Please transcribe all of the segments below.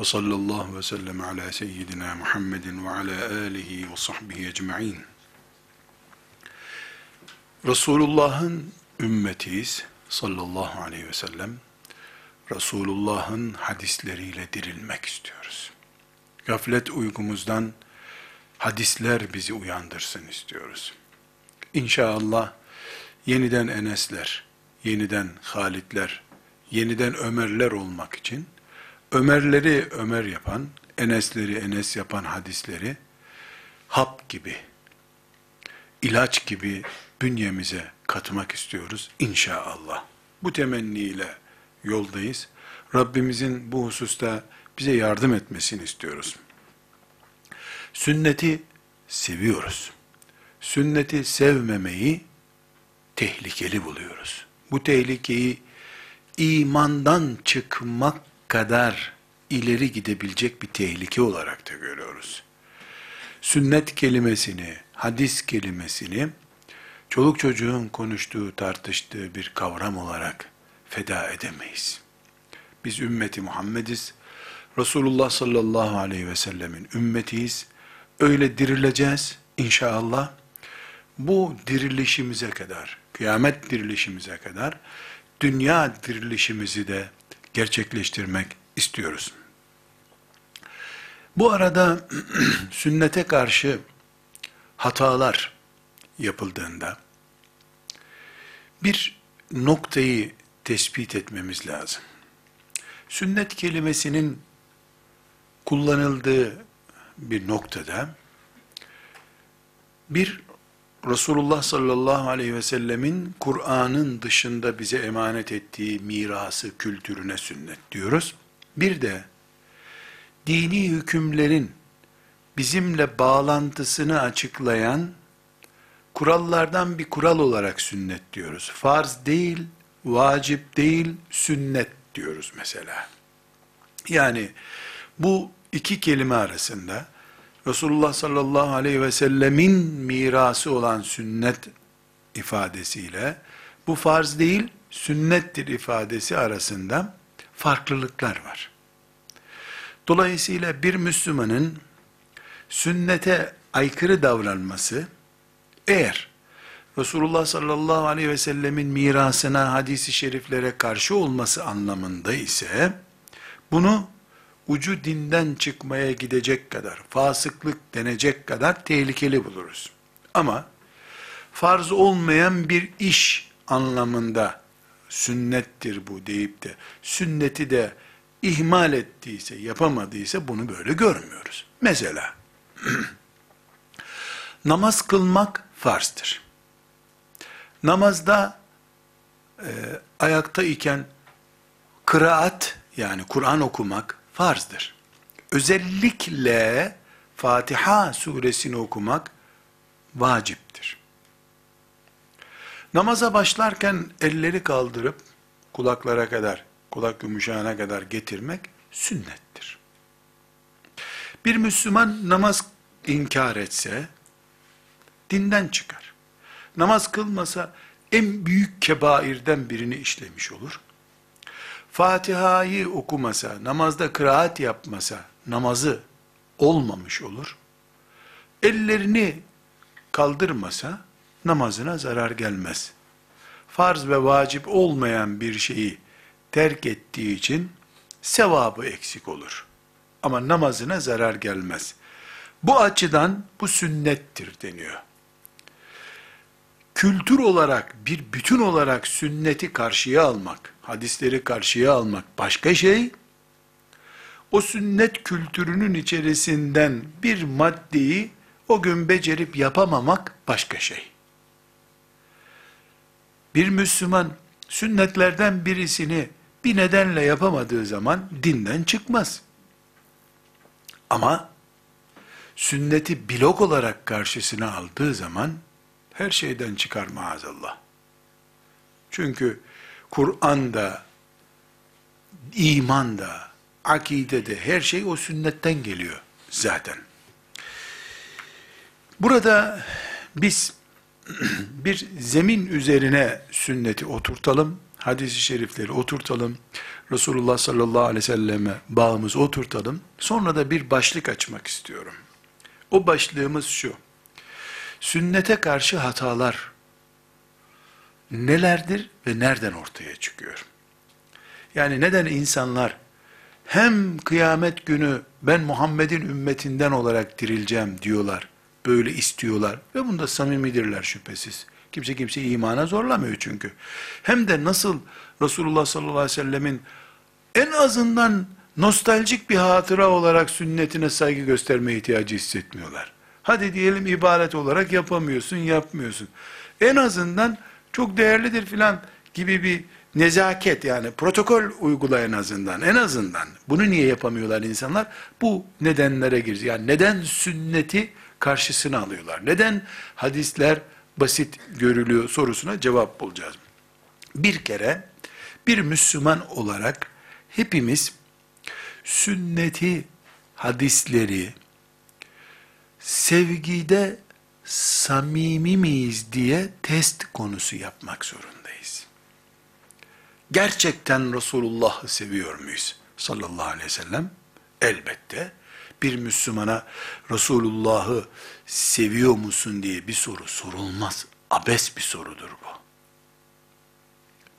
Ve sallallahu ve sellem ala seyyidina Muhammedin ve ala alihi ve sahbihi ecma'in. Resulullah'ın ümmetiyiz sallallahu aleyhi ve sellem. Resulullah'ın hadisleriyle dirilmek istiyoruz. Gaflet uykumuzdan hadisler bizi uyandırsın istiyoruz. İnşallah yeniden Enesler, yeniden Halitler, yeniden Ömerler olmak için Ömerleri Ömer yapan, Enesleri Enes yapan hadisleri hap gibi, ilaç gibi bünyemize katmak istiyoruz inşallah. Bu temenniyle yoldayız. Rabbimizin bu hususta bize yardım etmesini istiyoruz. Sünneti seviyoruz. Sünneti sevmemeyi tehlikeli buluyoruz. Bu tehlikeyi imandan çıkmak kadar ileri gidebilecek bir tehlike olarak da görüyoruz. Sünnet kelimesini, hadis kelimesini çoluk çocuğun konuştuğu, tartıştığı bir kavram olarak feda edemeyiz. Biz ümmeti Muhammediz. Resulullah sallallahu aleyhi ve sellemin ümmetiyiz. Öyle dirileceğiz inşallah. Bu dirilişimize kadar, kıyamet dirilişimize kadar dünya dirilişimizi de gerçekleştirmek istiyoruz. Bu arada sünnete karşı hatalar yapıldığında bir noktayı tespit etmemiz lazım. Sünnet kelimesinin kullanıldığı bir noktada bir Resulullah sallallahu aleyhi ve sellemin Kur'an'ın dışında bize emanet ettiği mirası, kültürüne sünnet diyoruz. Bir de dini hükümlerin bizimle bağlantısını açıklayan kurallardan bir kural olarak sünnet diyoruz. Farz değil, vacip değil, sünnet diyoruz mesela. Yani bu iki kelime arasında Resulullah sallallahu aleyhi ve sellemin mirası olan sünnet ifadesiyle bu farz değil sünnettir ifadesi arasında farklılıklar var. Dolayısıyla bir Müslümanın sünnete aykırı davranması eğer Resulullah sallallahu aleyhi ve sellemin mirasına, hadisi şeriflere karşı olması anlamında ise bunu ucu dinden çıkmaya gidecek kadar, fasıklık denecek kadar tehlikeli buluruz. Ama farz olmayan bir iş anlamında sünnettir bu deyip de sünneti de ihmal ettiyse, yapamadıysa bunu böyle görmüyoruz. Mesela namaz kılmak farzdır. Namazda e, ayakta iken kıraat yani Kur'an okumak farzdır. Özellikle Fatiha suresini okumak vaciptir. Namaza başlarken elleri kaldırıp kulaklara kadar, kulak yumuşağına kadar getirmek sünnettir. Bir Müslüman namaz inkar etse dinden çıkar. Namaz kılmasa en büyük kebairden birini işlemiş olur. Fatiha'yı okumasa, namazda kıraat yapmasa, namazı olmamış olur. Ellerini kaldırmasa, namazına zarar gelmez. Farz ve vacip olmayan bir şeyi terk ettiği için, sevabı eksik olur. Ama namazına zarar gelmez. Bu açıdan bu sünnettir deniyor kültür olarak, bir bütün olarak sünneti karşıya almak, hadisleri karşıya almak başka şey, o sünnet kültürünün içerisinden bir maddeyi o gün becerip yapamamak başka şey. Bir Müslüman sünnetlerden birisini bir nedenle yapamadığı zaman dinden çıkmaz. Ama sünneti blok olarak karşısına aldığı zaman her şeyden çıkar maazallah. Çünkü Kur'an'da, imanda, akidede her şey o sünnetten geliyor zaten. Burada biz bir zemin üzerine sünneti oturtalım. hadisi şerifleri oturtalım. Resulullah sallallahu aleyhi ve selleme bağımızı oturtalım. Sonra da bir başlık açmak istiyorum. O başlığımız şu. Sünnete karşı hatalar nelerdir ve nereden ortaya çıkıyor? Yani neden insanlar hem kıyamet günü ben Muhammed'in ümmetinden olarak dirileceğim diyorlar, böyle istiyorlar ve bunda samimidirler şüphesiz. Kimse kimse imana zorlamıyor çünkü. Hem de nasıl Resulullah sallallahu aleyhi ve sellemin en azından nostaljik bir hatıra olarak sünnetine saygı gösterme ihtiyacı hissetmiyorlar. Hadi diyelim ibaret olarak yapamıyorsun, yapmıyorsun. En azından çok değerlidir filan gibi bir nezaket yani protokol uygula en azından. En azından. Bunu niye yapamıyorlar insanlar? Bu nedenlere giriyor. Yani neden sünneti karşısına alıyorlar? Neden hadisler basit görülüyor sorusuna cevap bulacağız. Bir kere bir Müslüman olarak hepimiz sünneti, hadisleri sevgide samimi miyiz diye test konusu yapmak zorundayız. Gerçekten Resulullah'ı seviyor muyuz? Sallallahu aleyhi ve sellem. Elbette bir Müslümana Resulullah'ı seviyor musun diye bir soru sorulmaz. Abes bir sorudur bu.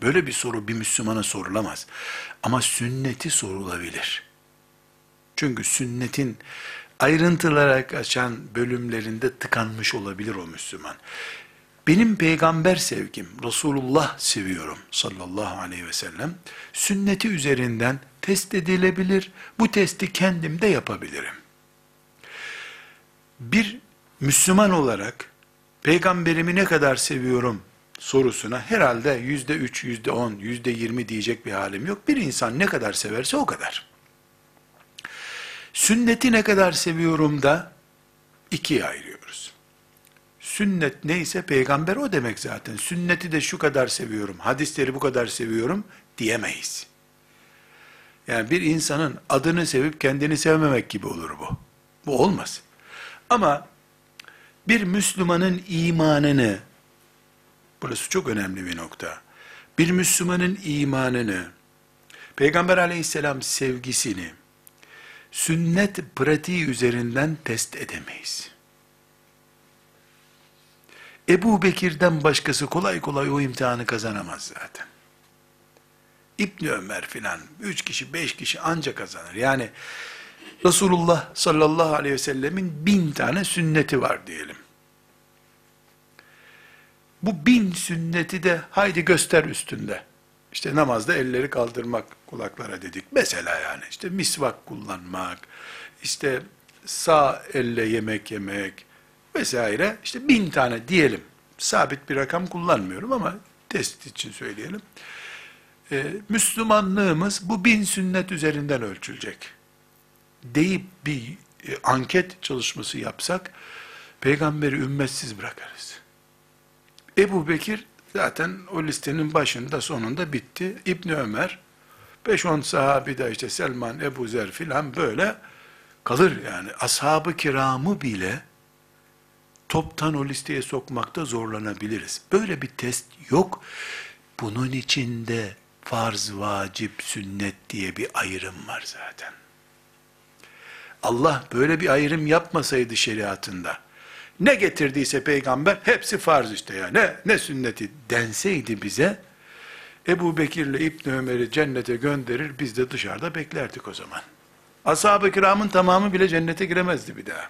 Böyle bir soru bir Müslümana sorulamaz. Ama sünneti sorulabilir. Çünkü sünnetin ayrıntılara kaçan bölümlerinde tıkanmış olabilir o Müslüman. Benim peygamber sevgim, Resulullah seviyorum sallallahu aleyhi ve sellem, sünneti üzerinden test edilebilir. Bu testi kendim de yapabilirim. Bir Müslüman olarak peygamberimi ne kadar seviyorum sorusuna herhalde yüzde üç, yüzde on, yüzde yirmi diyecek bir halim yok. Bir insan ne kadar severse o kadar. Sünneti ne kadar seviyorum da ikiye ayırıyoruz. Sünnet neyse peygamber o demek zaten. Sünneti de şu kadar seviyorum, hadisleri bu kadar seviyorum diyemeyiz. Yani bir insanın adını sevip kendini sevmemek gibi olur bu. Bu olmaz. Ama bir Müslümanın imanını, burası çok önemli bir nokta. Bir Müslümanın imanını, Peygamber aleyhisselam sevgisini, sünnet pratiği üzerinden test edemeyiz. Ebu Bekir'den başkası kolay kolay o imtihanı kazanamaz zaten. İbni Ömer filan, üç kişi, beş kişi anca kazanır. Yani Resulullah sallallahu aleyhi ve sellemin bin tane sünneti var diyelim. Bu bin sünneti de haydi göster üstünde. İşte namazda elleri kaldırmak kulaklara dedik. Mesela yani işte misvak kullanmak, işte sağ elle yemek yemek vesaire. İşte bin tane diyelim. Sabit bir rakam kullanmıyorum ama test için söyleyelim. Ee, Müslümanlığımız bu bin sünnet üzerinden ölçülecek. Deyip bir e, anket çalışması yapsak, peygamberi ümmetsiz bırakarız. Ebu Bekir zaten o listenin başında sonunda bitti. İbni Ömer, 5-10 sahabi de işte Selman, Ebu Zer filan böyle kalır yani. Ashab-ı kiramı bile toptan o listeye sokmakta zorlanabiliriz. Böyle bir test yok. Bunun içinde farz, vacip, sünnet diye bir ayrım var zaten. Allah böyle bir ayrım yapmasaydı şeriatında, ne getirdiyse peygamber hepsi farz işte ya. Ne, ne sünneti denseydi bize, Ebu Bekir'le İbn Ömer'i cennete gönderir, biz de dışarıda beklerdik o zaman. Ashab-ı kiramın tamamı bile cennete giremezdi bir daha.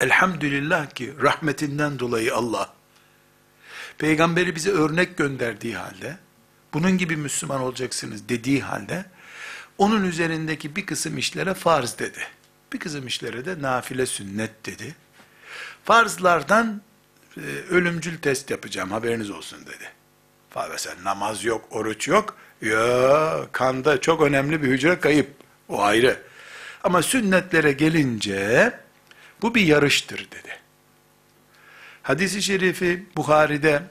Elhamdülillah ki rahmetinden dolayı Allah, peygamberi bize örnek gönderdiği halde, bunun gibi Müslüman olacaksınız dediği halde, onun üzerindeki bir kısım işlere farz dedi. Bir kısım işlere de nafile sünnet dedi. Farzlardan e, ölümcül test yapacağım haberiniz olsun dedi. Mesela namaz yok, oruç yok. Ya kanda çok önemli bir hücre kayıp. O ayrı. Ama sünnetlere gelince bu bir yarıştır dedi. Hadis-i şerifi Buhari'de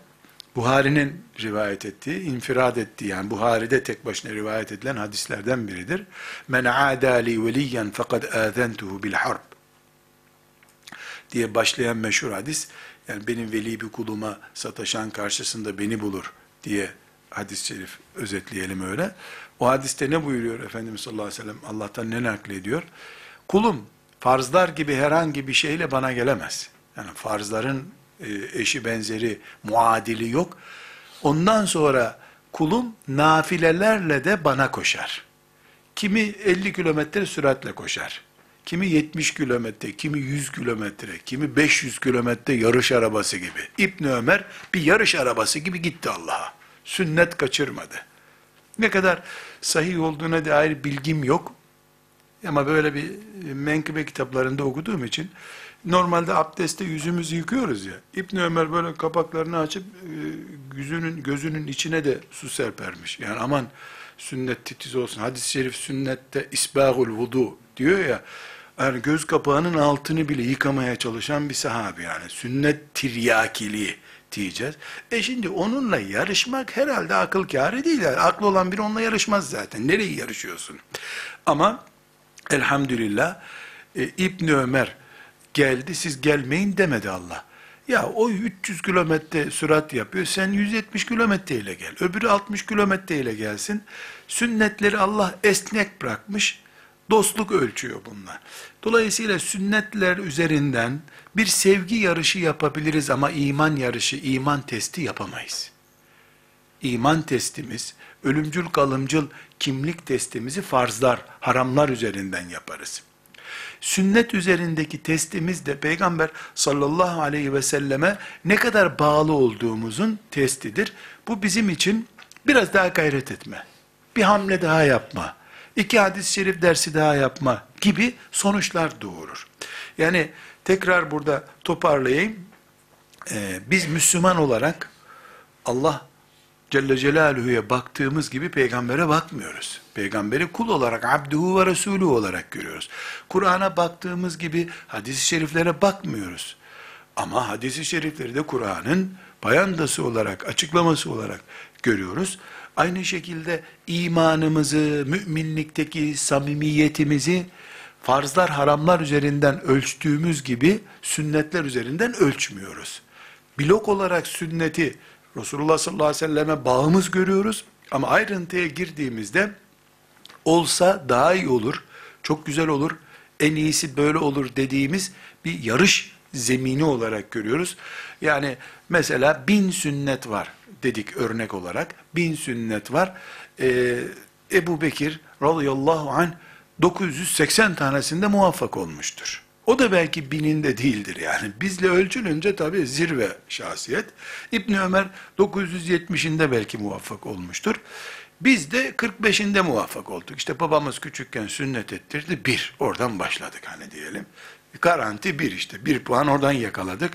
Buhari'nin rivayet ettiği, infirad ettiği yani Buhari'de tek başına rivayet edilen hadislerden biridir. Men adali veliyen fekad azentuhu bil harb diye başlayan meşhur hadis, yani benim veli bir kuluma sataşan karşısında beni bulur diye hadis-i şerif özetleyelim öyle. O hadiste ne buyuruyor Efendimiz sallallahu aleyhi ve sellem? Allah'tan ne naklediyor? Kulum farzlar gibi herhangi bir şeyle bana gelemez. Yani farzların e, eşi benzeri muadili yok. Ondan sonra kulum nafilelerle de bana koşar. Kimi 50 kilometre süratle koşar. Kimi 70 kilometre, kimi 100 kilometre, kimi 500 kilometre yarış arabası gibi. İbn Ömer bir yarış arabası gibi gitti Allah'a. Sünnet kaçırmadı. Ne kadar sahih olduğuna dair bilgim yok. Ama böyle bir menkıbe kitaplarında okuduğum için normalde abdestte yüzümüzü yıkıyoruz ya. İbn Ömer böyle kapaklarını açıp e, yüzünün gözünün içine de su serpermiş. Yani aman sünnet titiz olsun. Hadis-i şerif sünnette isbagul vudu diyor ya. Yani göz kapağının altını bile yıkamaya çalışan bir sahabi yani. Sünnet tiryakiliği diyeceğiz. E şimdi onunla yarışmak herhalde akıl kârı değil. Yani aklı olan biri onunla yarışmaz zaten. Nereye yarışıyorsun? Ama elhamdülillah e, İbn Ömer geldi siz gelmeyin demedi Allah. Ya o 300 kilometre sürat yapıyor. Sen 170 kilometre ile gel. Öbürü 60 kilometre ile gelsin. Sünnetleri Allah esnek bırakmış. Dostluk ölçüyor bunlar. Dolayısıyla sünnetler üzerinden bir sevgi yarışı yapabiliriz ama iman yarışı, iman testi yapamayız. İman testimiz, ölümcül kalımcıl kimlik testimizi farzlar, haramlar üzerinden yaparız. Sünnet üzerindeki testimiz de Peygamber sallallahu aleyhi ve selleme ne kadar bağlı olduğumuzun testidir. Bu bizim için biraz daha gayret etme, bir hamle daha yapma, iki hadis-i şerif dersi daha yapma gibi sonuçlar doğurur. Yani tekrar burada toparlayayım. Ee, biz Müslüman olarak Allah Celle Celaluhu'ya baktığımız gibi peygambere bakmıyoruz. Peygamberi kul olarak, abduhu ve resulü olarak görüyoruz. Kur'an'a baktığımız gibi hadis-i şeriflere bakmıyoruz. Ama hadis-i şerifleri de Kur'an'ın payandası olarak, açıklaması olarak görüyoruz. Aynı şekilde imanımızı, müminlikteki samimiyetimizi farzlar, haramlar üzerinden ölçtüğümüz gibi sünnetler üzerinden ölçmüyoruz. Blok olarak sünneti Resulullah sallallahu aleyhi ve selleme bağımız görüyoruz. Ama ayrıntıya girdiğimizde olsa daha iyi olur, çok güzel olur, en iyisi böyle olur dediğimiz bir yarış zemini olarak görüyoruz. Yani mesela bin sünnet var dedik örnek olarak. Bin sünnet var. Ee, Ebu Bekir radıyallahu anh 980 tanesinde muvaffak olmuştur. O da belki bininde değildir yani. Bizle ölçülünce tabi zirve şahsiyet. İbn Ömer 970'inde belki muvaffak olmuştur. Biz de 45'inde muvaffak olduk. İşte babamız küçükken sünnet ettirdi. Bir. Oradan başladık hani diyelim. Garanti bir işte. Bir puan oradan yakaladık.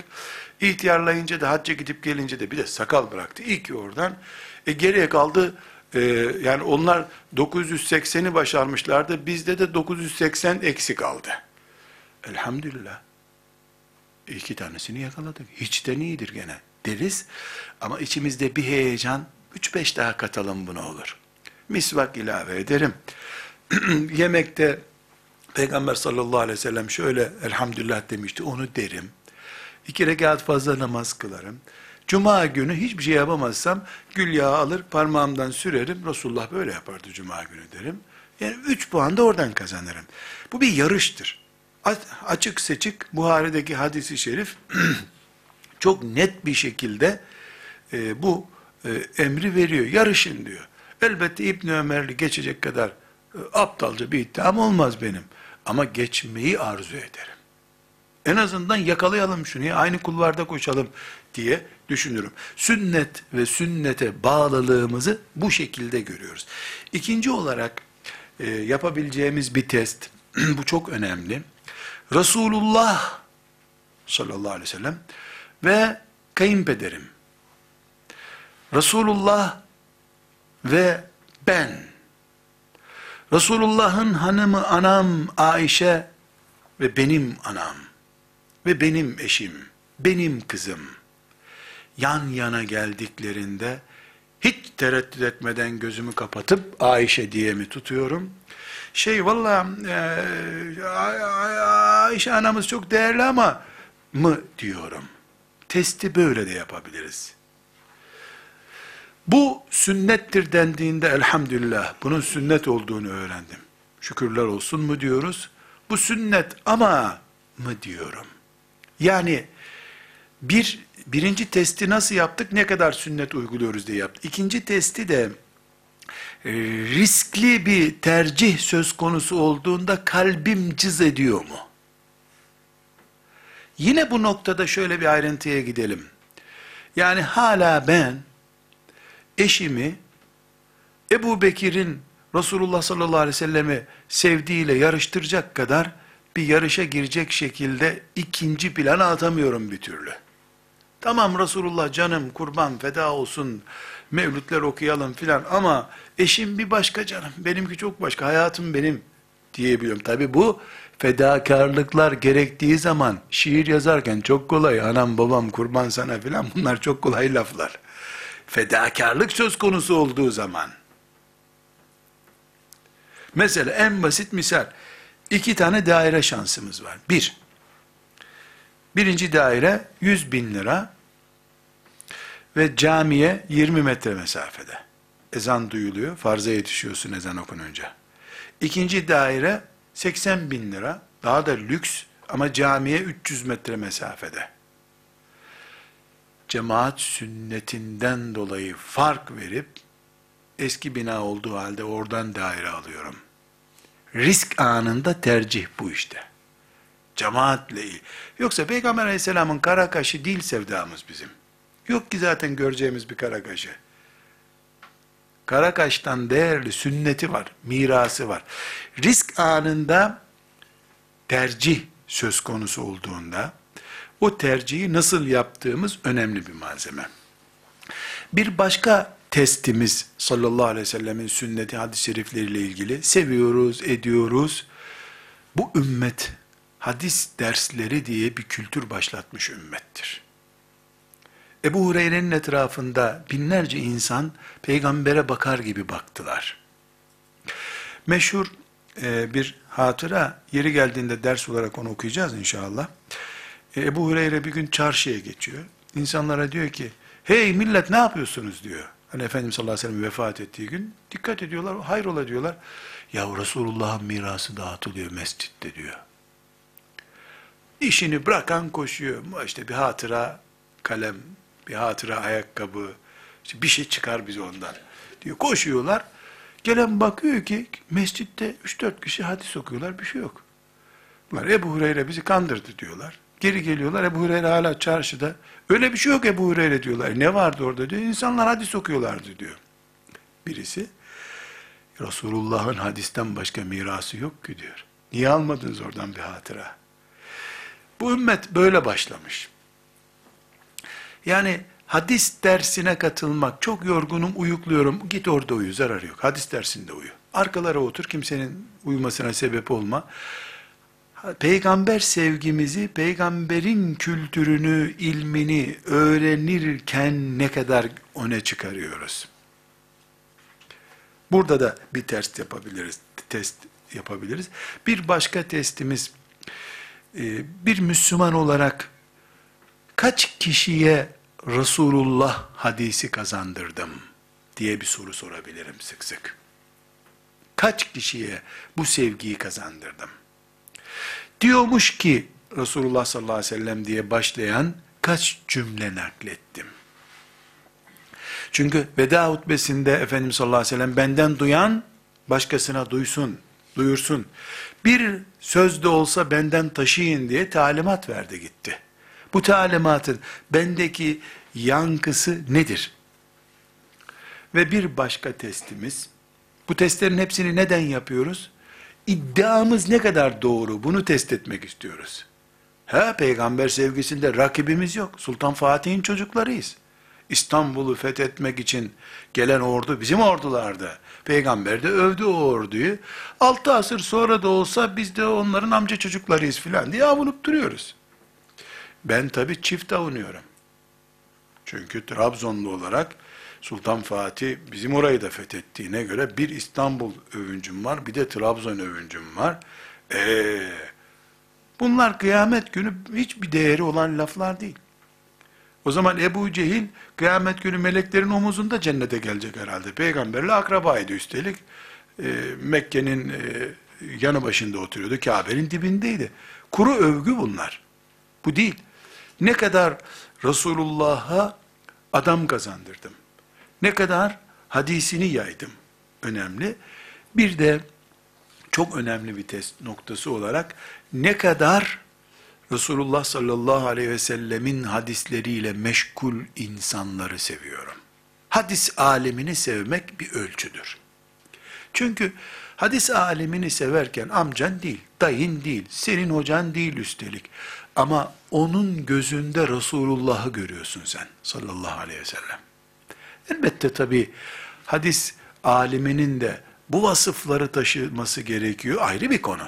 İhtiyarlayınca da hacca gidip gelince de bir de sakal bıraktı. İyi ki oradan. E geriye kaldı e, yani onlar 980'i başarmışlardı. Bizde de 980 eksik kaldı. Elhamdülillah. İki tanesini yakaladık. Hiçten iyidir gene deriz. Ama içimizde bir heyecan, üç beş daha katalım buna olur. Misvak ilave ederim. Yemekte Peygamber sallallahu aleyhi ve sellem şöyle elhamdülillah demişti, onu derim. İki rekat fazla namaz kılarım. Cuma günü hiçbir şey yapamazsam gül yağı alır parmağımdan sürerim. Resulullah böyle yapardı cuma günü derim. Yani üç puan da oradan kazanırım. Bu bir yarıştır açık seçik Buhari'deki hadisi şerif çok net bir şekilde e, bu e, emri veriyor. Yarışın diyor. Elbette İbn Ömer'i geçecek kadar e, aptalca bir iddiam olmaz benim. Ama geçmeyi arzu ederim. En azından yakalayalım şunu, aynı kulvarda koşalım diye düşünürüm. Sünnet ve sünnete bağlılığımızı bu şekilde görüyoruz. İkinci olarak e, yapabileceğimiz bir test, bu çok önemli. Resulullah sallallahu aleyhi ve sellem ve kayınpederim. Resulullah ve ben. Resulullah'ın hanımı anam Ayşe ve benim anam ve benim eşim, benim kızım yan yana geldiklerinde hiç tereddüt etmeden gözümü kapatıp Ayşe diye mi tutuyorum? Şey valla e, Ayşe anamız çok değerli ama mı diyorum. Testi böyle de yapabiliriz. Bu sünnettir dendiğinde elhamdülillah bunun sünnet olduğunu öğrendim. Şükürler olsun mu diyoruz? Bu sünnet ama mı diyorum? Yani bir birinci testi nasıl yaptık? Ne kadar sünnet uyguluyoruz diye yaptık. İkinci testi de e, riskli bir tercih söz konusu olduğunda kalbim cız ediyor mu? Yine bu noktada şöyle bir ayrıntıya gidelim. Yani hala ben eşimi Ebu Bekir'in Resulullah sallallahu aleyhi ve sellemi sevdiğiyle yarıştıracak kadar bir yarışa girecek şekilde ikinci plana atamıyorum bir türlü. Tamam Resulullah canım kurban feda olsun mevlütler okuyalım filan ama eşim bir başka canım benimki çok başka hayatım benim diyebiliyorum. Tabi bu fedakarlıklar gerektiği zaman şiir yazarken çok kolay anam babam kurban sana filan bunlar çok kolay laflar. Fedakarlık söz konusu olduğu zaman mesela en basit misal iki tane daire şansımız var. Bir, birinci daire 100 bin lira ve camiye 20 metre mesafede. Ezan duyuluyor, farza yetişiyorsun ezan okununca. İkinci daire 80 bin lira, daha da lüks ama camiye 300 metre mesafede. Cemaat sünnetinden dolayı fark verip, eski bina olduğu halde oradan daire alıyorum. Risk anında tercih bu işte. Cemaatle iyi. Yoksa Peygamber aleyhisselamın kara kaşı değil sevdamız bizim. Yok ki zaten göreceğimiz bir kara kaşı. Karakaş'tan değerli sünneti var, mirası var. Risk anında tercih söz konusu olduğunda o tercihi nasıl yaptığımız önemli bir malzeme. Bir başka testimiz sallallahu aleyhi ve sellemin sünneti hadis-i şerifleriyle ilgili seviyoruz, ediyoruz. Bu ümmet hadis dersleri diye bir kültür başlatmış ümmettir. Ebu Hureyre'nin etrafında binlerce insan peygambere bakar gibi baktılar. Meşhur e, bir hatıra, yeri geldiğinde ders olarak onu okuyacağız inşallah. E, Ebu Hureyre bir gün çarşıya geçiyor. İnsanlara diyor ki, hey millet ne yapıyorsunuz diyor. Hani Efendimiz sallallahu aleyhi ve sellem vefat ettiği gün dikkat ediyorlar, hayrola diyorlar. Ya Resulullah'ın mirası dağıtılıyor mescitte diyor. İşini bırakan koşuyor. İşte bir hatıra kalem, bir hatıra ayakkabı, işte bir şey çıkar bize ondan diyor. Koşuyorlar. Gelen bakıyor ki mescitte 3-4 kişi hadis okuyorlar, bir şey yok. Bunlar Ebu Hureyre bizi kandırdı diyorlar. Geri geliyorlar Ebu Hureyre hala çarşıda. Öyle bir şey yok Ebu Hureyre diyorlar. Ne vardı orada diyor. İnsanlar hadis okuyorlardı diyor. Birisi Resulullah'ın hadisten başka mirası yok ki diyor. Niye almadınız oradan bir hatıra? Bu ümmet böyle başlamış. Yani hadis dersine katılmak, çok yorgunum, uyukluyorum, git orada uyu, zararı yok. Hadis dersinde uyu. Arkalara otur, kimsenin uyumasına sebep olma. Peygamber sevgimizi, peygamberin kültürünü, ilmini öğrenirken ne kadar öne çıkarıyoruz. Burada da bir test yapabiliriz, test yapabiliriz. Bir başka testimiz, e, bir Müslüman olarak kaç kişiye Resulullah hadisi kazandırdım diye bir soru sorabilirim sık sık. Kaç kişiye bu sevgiyi kazandırdım? Diyormuş ki Resulullah sallallahu aleyhi ve sellem diye başlayan kaç cümle naklettim? Çünkü veda hutbesinde Efendimiz sallallahu aleyhi ve sellem benden duyan başkasına duysun, duyursun. Bir söz de olsa benden taşıyın diye talimat verdi gitti. Bu talimatın bendeki yankısı nedir? Ve bir başka testimiz, bu testlerin hepsini neden yapıyoruz? İddiamız ne kadar doğru bunu test etmek istiyoruz. Ha peygamber sevgisinde rakibimiz yok. Sultan Fatih'in çocuklarıyız. İstanbul'u fethetmek için gelen ordu bizim ordularda. Peygamber de övdü o orduyu. Altı asır sonra da olsa biz de onların amca çocuklarıyız filan diye avunup duruyoruz. Ben tabi çift avunuyorum. Çünkü Trabzonlu olarak Sultan Fatih bizim orayı da fethettiğine göre bir İstanbul övüncüm var, bir de Trabzon övüncüm var. Ee, bunlar kıyamet günü hiçbir değeri olan laflar değil. O zaman Ebu Cehil kıyamet günü meleklerin omuzunda cennete gelecek herhalde. Peygamberle akrabaydı üstelik. Ee, Mekke'nin e, yanı başında oturuyordu. Kabe'nin dibindeydi. Kuru övgü bunlar. Bu değil. Ne kadar Resulullah'a adam kazandırdım. Ne kadar hadisini yaydım. Önemli. Bir de çok önemli bir test noktası olarak ne kadar Resulullah sallallahu aleyhi ve sellemin hadisleriyle meşgul insanları seviyorum. Hadis alemini sevmek bir ölçüdür. Çünkü hadis alemini severken amcan değil, dayın değil, senin hocan değil üstelik. Ama onun gözünde Resulullah'ı görüyorsun sen sallallahu aleyhi ve sellem. Elbette tabi hadis aliminin de bu vasıfları taşıması gerekiyor ayrı bir konu.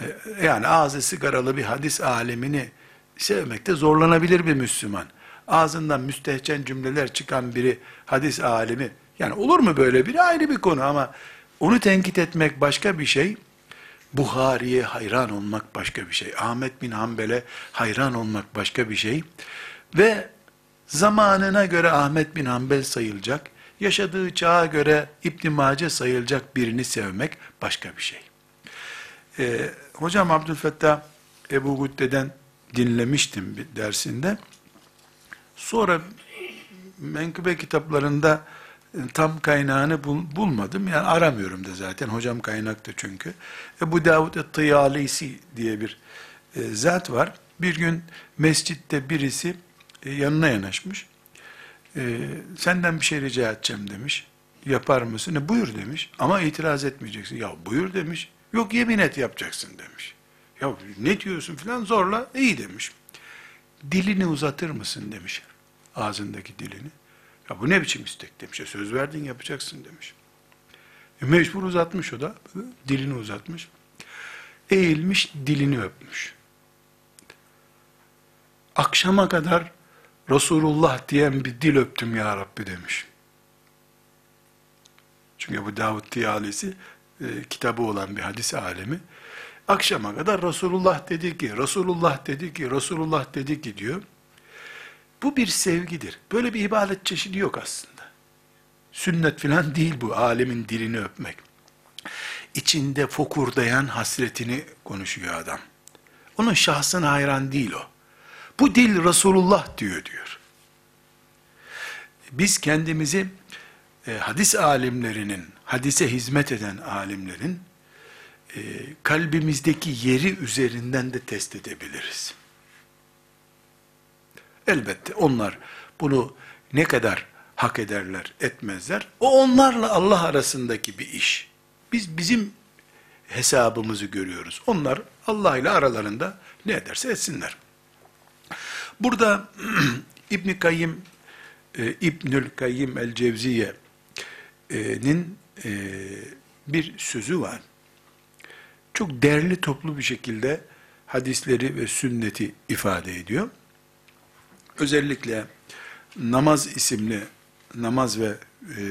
Ee, yani ağzı sigaralı bir hadis alemini sevmekte zorlanabilir bir Müslüman. Ağzından müstehcen cümleler çıkan biri hadis alemi, yani olur mu böyle biri? Ayrı bir konu ama onu tenkit etmek başka bir şey, Buhari'ye hayran olmak başka bir şey, Ahmet bin Hanbel'e hayran olmak başka bir şey. Ve zamanına göre Ahmet bin Hanbel sayılacak, yaşadığı çağa göre İbn Mace sayılacak birini sevmek başka bir şey. Ee, hocam Abdülfettah Ebu Gudde'den dinlemiştim bir dersinde. Sonra menkıbe kitaplarında e, tam kaynağını bul, bulmadım. Yani aramıyorum da zaten. Hocam kaynaktı çünkü. Ebu Davud et-Tıyalisi diye bir e, zat var. Bir gün mescitte birisi e, yanına yanaşmış. E, senden bir şey rica edeceğim demiş. Yapar mısın? E, buyur demiş. Ama itiraz etmeyeceksin. Ya buyur demiş. Yok yemin et yapacaksın demiş. Ya ne diyorsun filan zorla iyi demiş. Dilini uzatır mısın demiş. Ağzındaki dilini. Ya bu ne biçim istek demiş. Ya söz verdin yapacaksın demiş. E mecbur uzatmış o da. Dilini uzatmış. Eğilmiş dilini öpmüş. Akşama kadar Resulullah diyen bir dil öptüm ya Rabbi demiş. Çünkü bu Davud Tiyalisi e, kitabı olan bir hadis alemi. Akşama kadar Resulullah dedi ki, Resulullah dedi ki, Resulullah dedi ki diyor. Bu bir sevgidir. Böyle bir ibadet çeşidi yok aslında. Sünnet filan değil bu, alemin dilini öpmek. İçinde fokurdayan hasretini konuşuyor adam. Onun şahsına hayran değil o. Bu dil Resulullah diyor diyor. Biz kendimizi e, hadis alimlerinin, hadise hizmet eden alimlerin e, kalbimizdeki yeri üzerinden de test edebiliriz. Elbette onlar bunu ne kadar hak ederler, etmezler. O onlarla Allah arasındaki bir iş. Biz bizim hesabımızı görüyoruz. Onlar Allah ile aralarında ne ederse etsinler. Burada İbn Kayyim e, İbnül Kayyim el Cevziye'nin e, bir sözü var. Çok değerli toplu bir şekilde hadisleri ve sünneti ifade ediyor. Özellikle namaz isimli namaz ve e,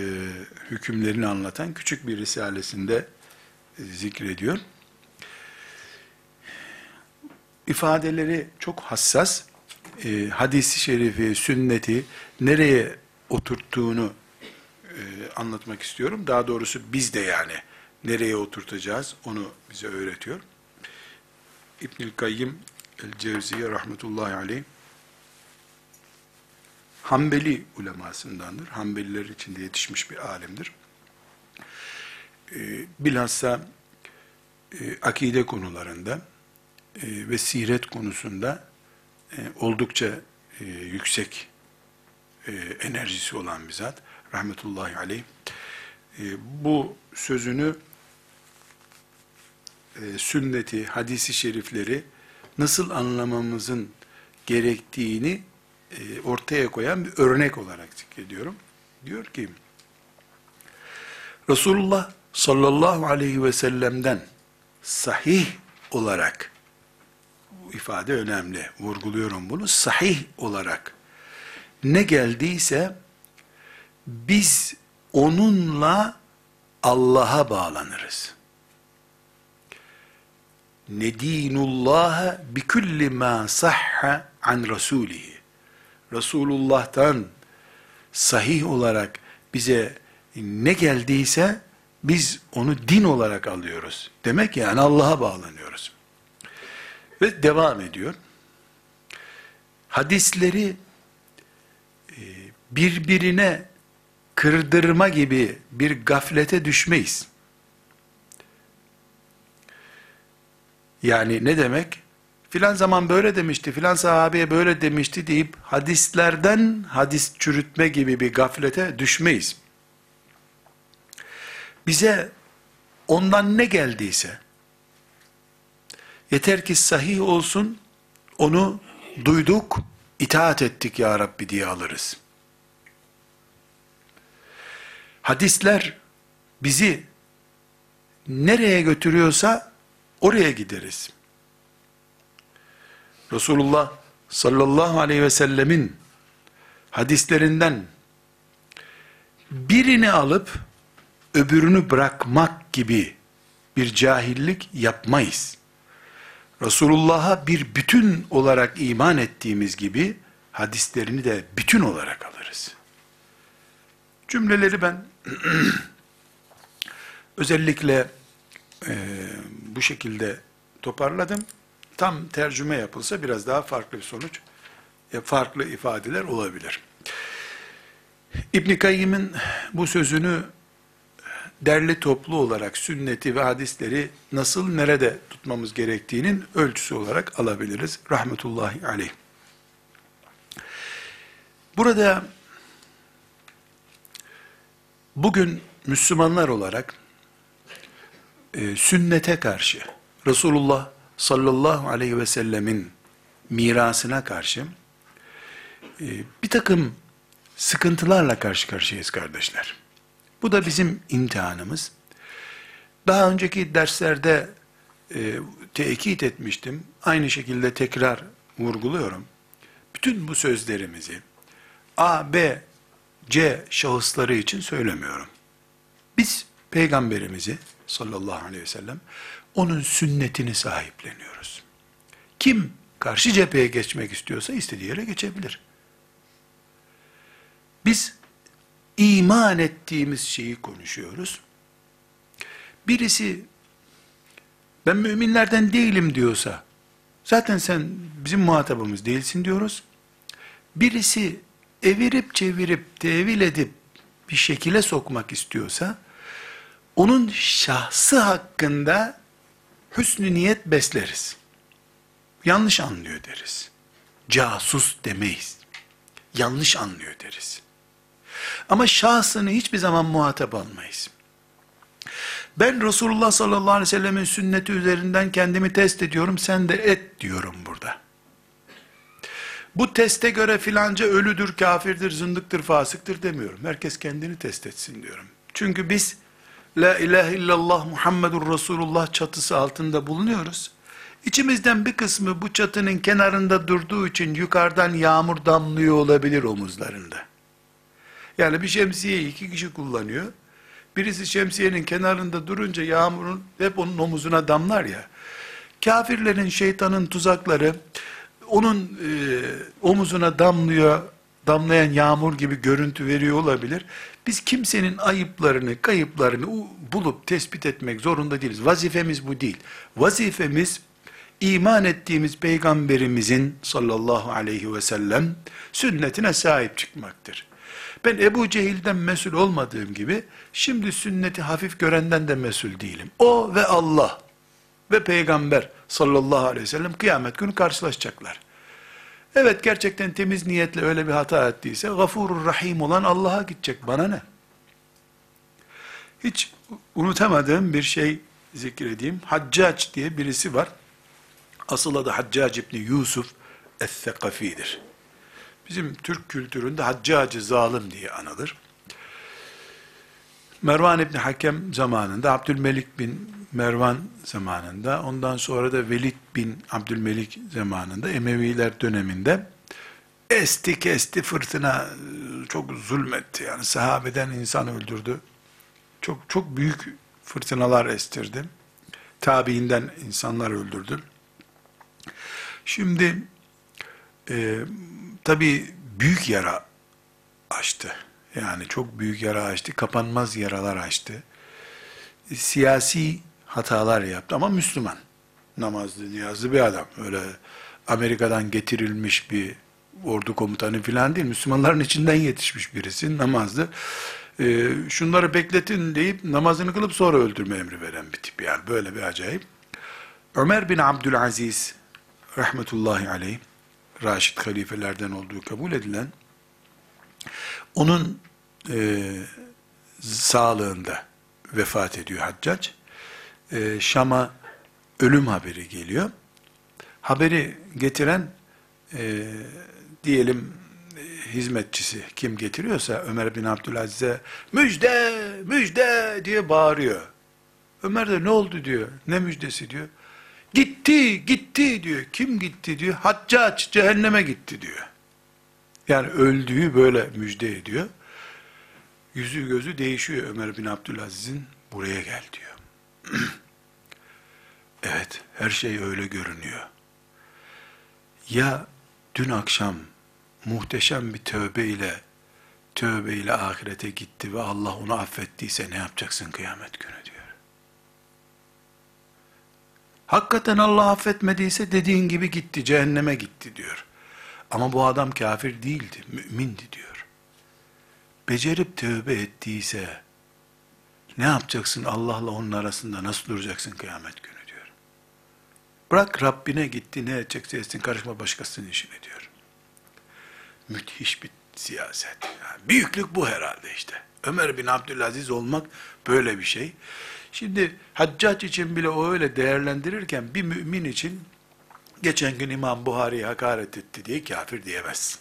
hükümlerini anlatan küçük bir risalesinde e, zikrediyor. İfadeleri çok hassas, e, hadisi şerifi, sünneti nereye oturttuğunu e, anlatmak istiyorum. Daha doğrusu biz de yani nereye oturtacağız onu bize öğretiyor. İbnül Kayyim el-Cevziye rahmetullahi aleyh Hanbeli ulemasındandır. Hanbeliler içinde yetişmiş bir alimdir. E, bilhassa e, akide konularında e, ve siret konusunda oldukça e, yüksek e, enerjisi olan bir zat. Rahmetullahi aleyh. E, bu sözünü e, sünneti, hadisi şerifleri nasıl anlamamızın gerektiğini e, ortaya koyan bir örnek olarak zikrediyorum. Diyor ki, Resulullah sallallahu aleyhi ve sellem'den sahih olarak, ifade önemli, vurguluyorum bunu, sahih olarak ne geldiyse, biz onunla Allah'a bağlanırız. Nedinullaha bi kulli ma sahha an rasulihi Resulullah'tan sahih olarak bize ne geldiyse biz onu din olarak alıyoruz. Demek yani Allah'a bağlanıyoruz. Ve devam ediyor. Hadisleri e, birbirine kırdırma gibi bir gaflete düşmeyiz. Yani ne demek? Filan zaman böyle demişti, filan sahabeye böyle demişti deyip hadislerden hadis çürütme gibi bir gaflete düşmeyiz. Bize ondan ne geldiyse, yeter ki sahih olsun, onu duyduk, itaat ettik ya Rabbi diye alırız. Hadisler bizi nereye götürüyorsa oraya gideriz. Resulullah sallallahu aleyhi ve sellemin hadislerinden birini alıp öbürünü bırakmak gibi bir cahillik yapmayız. Resulullah'a bir bütün olarak iman ettiğimiz gibi hadislerini de bütün olarak alırız. Cümleleri ben özellikle e, bu şekilde toparladım. Tam tercüme yapılsa biraz daha farklı bir sonuç, e, farklı ifadeler olabilir. İbn Kayyim'in bu sözünü derli toplu olarak sünneti ve hadisleri nasıl nerede tutmamız gerektiğinin ölçüsü olarak alabiliriz. Rahmetullahi aleyh. Burada bugün Müslümanlar olarak e, sünnete karşı Resulullah sallallahu aleyhi ve sellemin mirasına karşı e, bir takım sıkıntılarla karşı karşıyayız kardeşler. Bu da bizim imtihanımız. Daha önceki derslerde e, tekit etmiştim. Aynı şekilde tekrar vurguluyorum. Bütün bu sözlerimizi A, B, C şahısları için söylemiyorum. Biz peygamberimizi sallallahu aleyhi ve sellem onun sünnetini sahipleniyoruz. Kim karşı cepheye geçmek istiyorsa istediği yere geçebilir. Biz iman ettiğimiz şeyi konuşuyoruz. Birisi ben müminlerden değilim diyorsa zaten sen bizim muhatabımız değilsin diyoruz. Birisi evirip çevirip tevil edip bir şekile sokmak istiyorsa onun şahsı hakkında hüsnü niyet besleriz. Yanlış anlıyor deriz. Casus demeyiz. Yanlış anlıyor deriz. Ama şahsını hiçbir zaman muhatap almayız. Ben Resulullah sallallahu aleyhi ve sellemin sünneti üzerinden kendimi test ediyorum, sen de et diyorum burada. Bu teste göre filanca ölüdür, kafirdir, zındıktır, fasıktır demiyorum. Herkes kendini test etsin diyorum. Çünkü biz La ilahe illallah Muhammedur Resulullah çatısı altında bulunuyoruz. İçimizden bir kısmı bu çatının kenarında durduğu için yukarıdan yağmur damlıyor olabilir omuzlarında. Yani bir şemsiyeyi iki kişi kullanıyor. Birisi şemsiyenin kenarında durunca yağmurun hep onun omuzuna damlar ya. Kafirlerin, şeytanın tuzakları onun e, omuzuna damlıyor, damlayan yağmur gibi görüntü veriyor olabilir. Biz kimsenin ayıplarını, kayıplarını bulup tespit etmek zorunda değiliz. Vazifemiz bu değil. Vazifemiz iman ettiğimiz peygamberimizin sallallahu aleyhi ve sellem sünnetine sahip çıkmaktır. Ben Ebu Cehil'den mesul olmadığım gibi, şimdi sünneti hafif görenden de mesul değilim. O ve Allah ve peygamber sallallahu aleyhi ve sellem kıyamet günü karşılaşacaklar. Evet gerçekten temiz niyetle öyle bir hata ettiyse gafurur rahim olan Allah'a gidecek. Bana ne? Hiç unutamadığım bir şey zikredeyim. Haccac diye birisi var. Asıl adı Haccac İbni Yusuf Es-Sekafi'dir. Bizim Türk kültüründe Haccacı zalim diye anılır. Mervan İbni Hakem zamanında, Abdülmelik bin Mervan zamanında, ondan sonra da Velid bin Abdülmelik zamanında, Emeviler döneminde esti kesti fırtına çok zulmetti. Yani sahabeden insan öldürdü. Çok çok büyük fırtınalar estirdi. Tabiinden insanlar öldürdü. Şimdi e, tabi büyük yara açtı. Yani çok büyük yara açtı, kapanmaz yaralar açtı. Siyasi hatalar yaptı ama Müslüman. Namazlı, niyazlı bir adam. Öyle Amerika'dan getirilmiş bir ordu komutanı falan değil. Müslümanların içinden yetişmiş birisi, namazlı. Ee, şunları bekletin deyip namazını kılıp sonra öldürme emri veren bir tip yani. Böyle bir acayip. Ömer bin Abdülaziz rahmetullahi aleyh Raşid halifelerden olduğu kabul edilen onun e, sağlığında vefat ediyor Haccac. E, Şam'a ölüm haberi geliyor. Haberi getiren e, diyelim e, hizmetçisi kim getiriyorsa Ömer bin Abdülaziz'e müjde müjde diye bağırıyor. Ömer de ne oldu diyor. Ne müjdesi diyor. Gitti gitti diyor. Kim gitti diyor. Haccac cehenneme gitti diyor. Yani öldüğü böyle müjde ediyor. Yüzü gözü değişiyor Ömer bin Abdülaziz'in buraya gel diyor. evet her şey öyle görünüyor. Ya dün akşam muhteşem bir tövbe ile tövbe ile ahirete gitti ve Allah onu affettiyse ne yapacaksın kıyamet günü diyor. Hakikaten Allah affetmediyse dediğin gibi gitti, cehenneme gitti diyor. Ama bu adam kafir değildi, mümindi diyor. Becerip tövbe ettiyse, ne yapacaksın Allah'la onun arasında, nasıl duracaksın kıyamet günü diyor. Bırak Rabbine gitti, ne edecekse etsin, karışma başkasının işine diyor. Müthiş bir siyaset. Yani büyüklük bu herhalde işte. Ömer bin Abdülaziz olmak böyle bir şey. Şimdi haccac için bile o öyle değerlendirirken bir mümin için geçen gün İmam Buhari'ye hakaret etti diye kafir diyemezsin.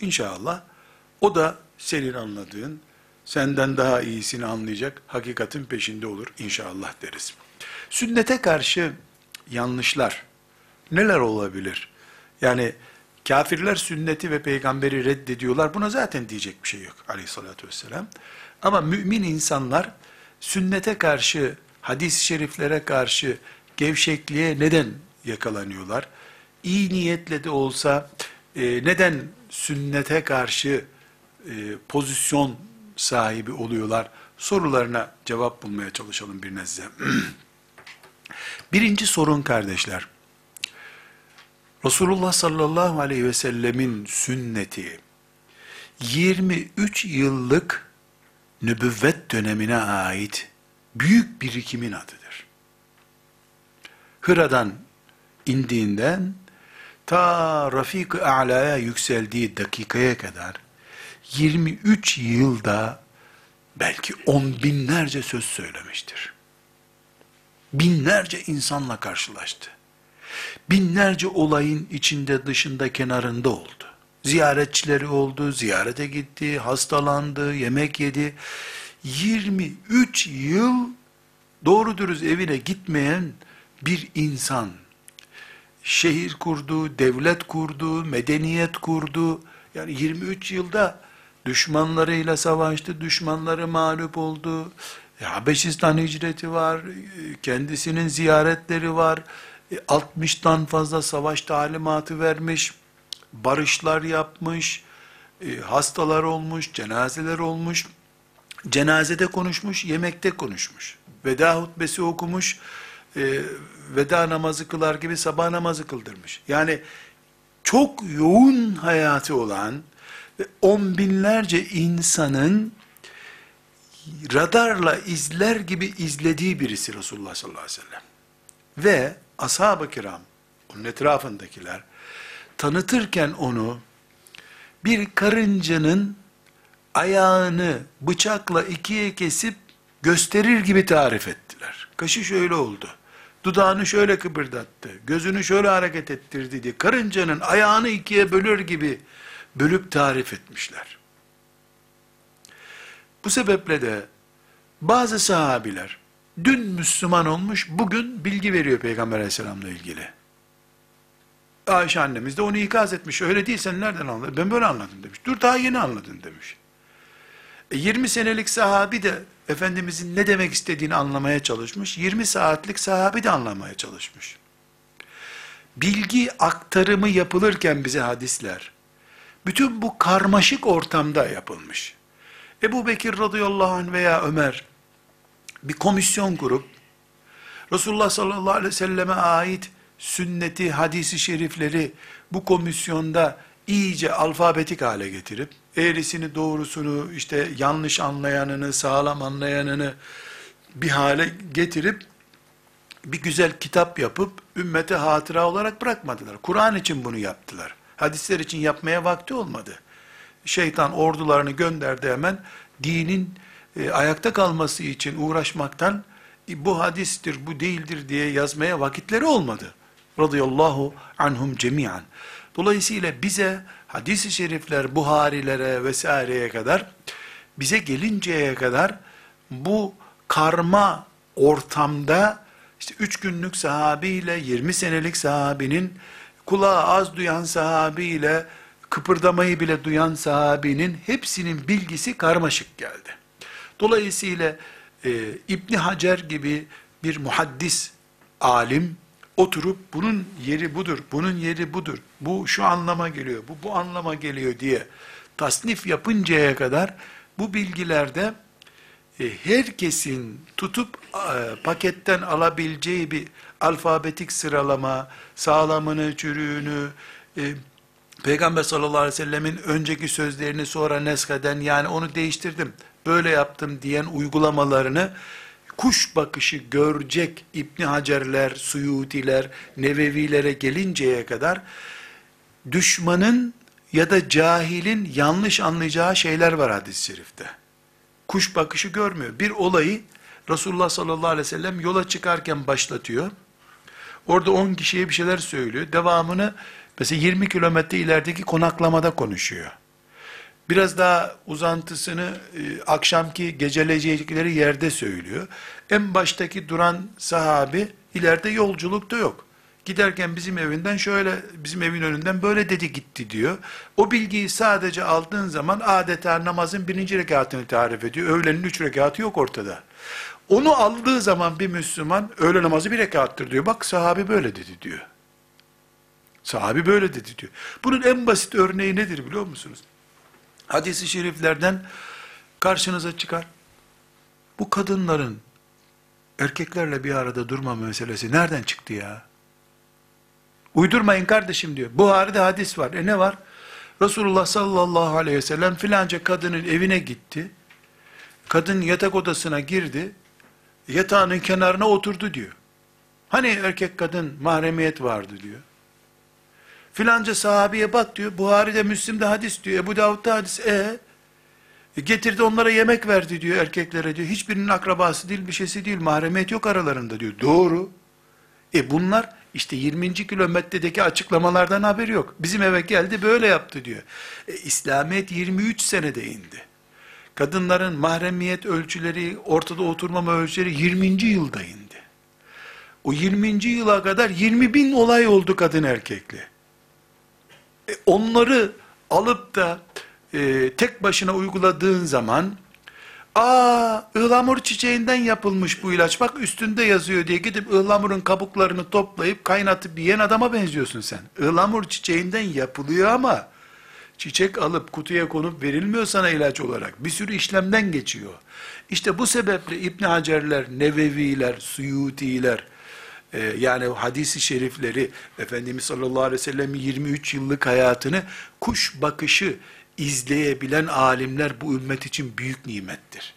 İnşallah o da senin anladığın, senden daha iyisini anlayacak hakikatin peşinde olur inşallah deriz. Sünnete karşı yanlışlar neler olabilir? Yani kafirler sünneti ve peygamberi reddediyorlar. Buna zaten diyecek bir şey yok aleyhissalatü vesselam. Ama mümin insanlar sünnete karşı, hadis-i şeriflere karşı gevşekliğe neden yakalanıyorlar? İyi niyetle de olsa e, neden sünnete karşı e, pozisyon sahibi oluyorlar? Sorularına cevap bulmaya çalışalım bir nezle. Birinci sorun kardeşler. Resulullah sallallahu aleyhi ve sellemin sünneti 23 yıllık nübüvvet dönemine ait büyük birikimin adıdır. Hıra'dan indiğinden ta Rafik-ı A'la'ya yükseldiği dakikaya kadar 23 yılda belki on binlerce söz söylemiştir. Binlerce insanla karşılaştı. Binlerce olayın içinde dışında kenarında oldu. Ziyaretçileri oldu, ziyarete gitti, hastalandı, yemek yedi. 23 yıl doğru dürüst evine gitmeyen bir insan şehir kurdu, devlet kurdu, medeniyet kurdu. Yani 23 yılda düşmanlarıyla savaştı, düşmanları mağlup oldu. Habeşistan hicreti var, kendisinin ziyaretleri var. 60'tan fazla savaş talimatı vermiş barışlar yapmış, e, hastalar olmuş, cenazeler olmuş, cenazede konuşmuş, yemekte konuşmuş, veda hutbesi okumuş, e, veda namazı kılar gibi sabah namazı kıldırmış. Yani çok yoğun hayatı olan ve on binlerce insanın radarla izler gibi izlediği birisi Resulullah sallallahu aleyhi ve sellem. Ve ashab-ı kiram, onun etrafındakiler, tanıtırken onu bir karıncanın ayağını bıçakla ikiye kesip gösterir gibi tarif ettiler. Kaşı şöyle oldu. Dudağını şöyle kıpırdattı. Gözünü şöyle hareket ettirdi diye. Karıncanın ayağını ikiye bölür gibi bölüp tarif etmişler. Bu sebeple de bazı sahabiler dün Müslüman olmuş, bugün bilgi veriyor Peygamber aleyhisselamla ilgili. Ayşe annemiz de onu ikaz etmiş. Öyle değil sen nereden anladın? Ben böyle anladım demiş. Dur daha yeni anladın demiş. E 20 senelik sahabi de Efendimizin ne demek istediğini anlamaya çalışmış. 20 saatlik sahabi de anlamaya çalışmış. Bilgi aktarımı yapılırken bize hadisler, Bütün bu karmaşık ortamda yapılmış. Ebu Bekir radıyallahu anh veya Ömer bir komisyon kurup Resulullah sallallahu aleyhi ve selleme ait sünneti, hadisi şerifleri bu komisyonda iyice alfabetik hale getirip eğrisini doğrusunu işte yanlış anlayanını sağlam anlayanını bir hale getirip bir güzel kitap yapıp ümmete hatıra olarak bırakmadılar. Kur'an için bunu yaptılar. Hadisler için yapmaya vakti olmadı. Şeytan ordularını gönderdi hemen dinin e, ayakta kalması için uğraşmaktan e, bu hadistir, bu değildir diye yazmaya vakitleri olmadı. Radıyallahu anhum cemiyan. Dolayısıyla bize hadis-i şerifler, Buharilere vesaireye kadar bize gelinceye kadar bu karma ortamda işte üç günlük sahabiyle 20 senelik sahabinin kulağı az duyan sahabiyle kıpırdamayı bile duyan sahabinin hepsinin bilgisi karmaşık geldi. Dolayısıyla e, İbni Hacer gibi bir muhaddis alim oturup bunun yeri budur, bunun yeri budur, bu şu anlama geliyor, bu bu anlama geliyor diye tasnif yapıncaya kadar bu bilgilerde e, herkesin tutup e, paketten alabileceği bir alfabetik sıralama, sağlamını, çürüğünü, e, Peygamber sallallahu aleyhi ve sellemin önceki sözlerini sonra nesheden yani onu değiştirdim, böyle yaptım diyen uygulamalarını kuş bakışı görecek İbni Hacerler, Suyutiler, Nevevilere gelinceye kadar düşmanın ya da cahilin yanlış anlayacağı şeyler var hadis-i şerifte. Kuş bakışı görmüyor. Bir olayı Resulullah sallallahu aleyhi ve sellem yola çıkarken başlatıyor. Orada 10 kişiye bir şeyler söylüyor. Devamını mesela 20 kilometre ilerideki konaklamada konuşuyor. Biraz daha uzantısını e, akşamki geceleyecekleri yerde söylüyor. En baştaki duran sahabi ileride yolculukta yok. Giderken bizim evinden şöyle, bizim evin önünden böyle dedi gitti diyor. O bilgiyi sadece aldığın zaman adeta namazın birinci rekatını tarif ediyor. Öğlenin üç rekatı yok ortada. Onu aldığı zaman bir Müslüman öğle namazı bir rekattır diyor. Bak sahabi böyle dedi diyor. Sahabi böyle dedi diyor. Bunun en basit örneği nedir biliyor musunuz? Hadis-i şeriflerden karşınıza çıkar. Bu kadınların erkeklerle bir arada durma meselesi nereden çıktı ya? Uydurmayın kardeşim diyor. Buhari'de hadis var. E ne var? Resulullah sallallahu aleyhi ve sellem filanca kadının evine gitti. Kadın yatak odasına girdi. Yatağının kenarına oturdu diyor. Hani erkek kadın mahremiyet vardı diyor. Filanca sahabeye bak diyor. Buhari'de Müslim'de hadis diyor. Ebu Davud'da hadis. E, e getirdi onlara yemek verdi diyor erkeklere diyor. Hiçbirinin akrabası değil bir şeysi değil. Mahremiyet yok aralarında diyor. Doğru. E bunlar işte 20. kilometredeki açıklamalardan haberi yok. Bizim eve geldi böyle yaptı diyor. E, İslamiyet 23 senede indi. Kadınların mahremiyet ölçüleri, ortada oturmama ölçüleri 20. yılda indi. O 20. yıla kadar 20 bin olay oldu kadın erkekli. E, onları alıp da e, tek başına uyguladığın zaman Aa, ıhlamur çiçeğinden yapılmış bu ilaç. Bak üstünde yazıyor diye gidip ıhlamurun kabuklarını toplayıp kaynatıp yiyen adama benziyorsun sen. Ihlamur çiçeğinden yapılıyor ama çiçek alıp kutuya konup verilmiyor sana ilaç olarak. Bir sürü işlemden geçiyor. İşte bu sebeple İbn Hacerler, Neveviler, Suyutiler, e, yani hadisi şerifleri, Efendimiz sallallahu aleyhi ve sellem'in 23 yıllık hayatını kuş bakışı izleyebilen alimler bu ümmet için büyük nimettir.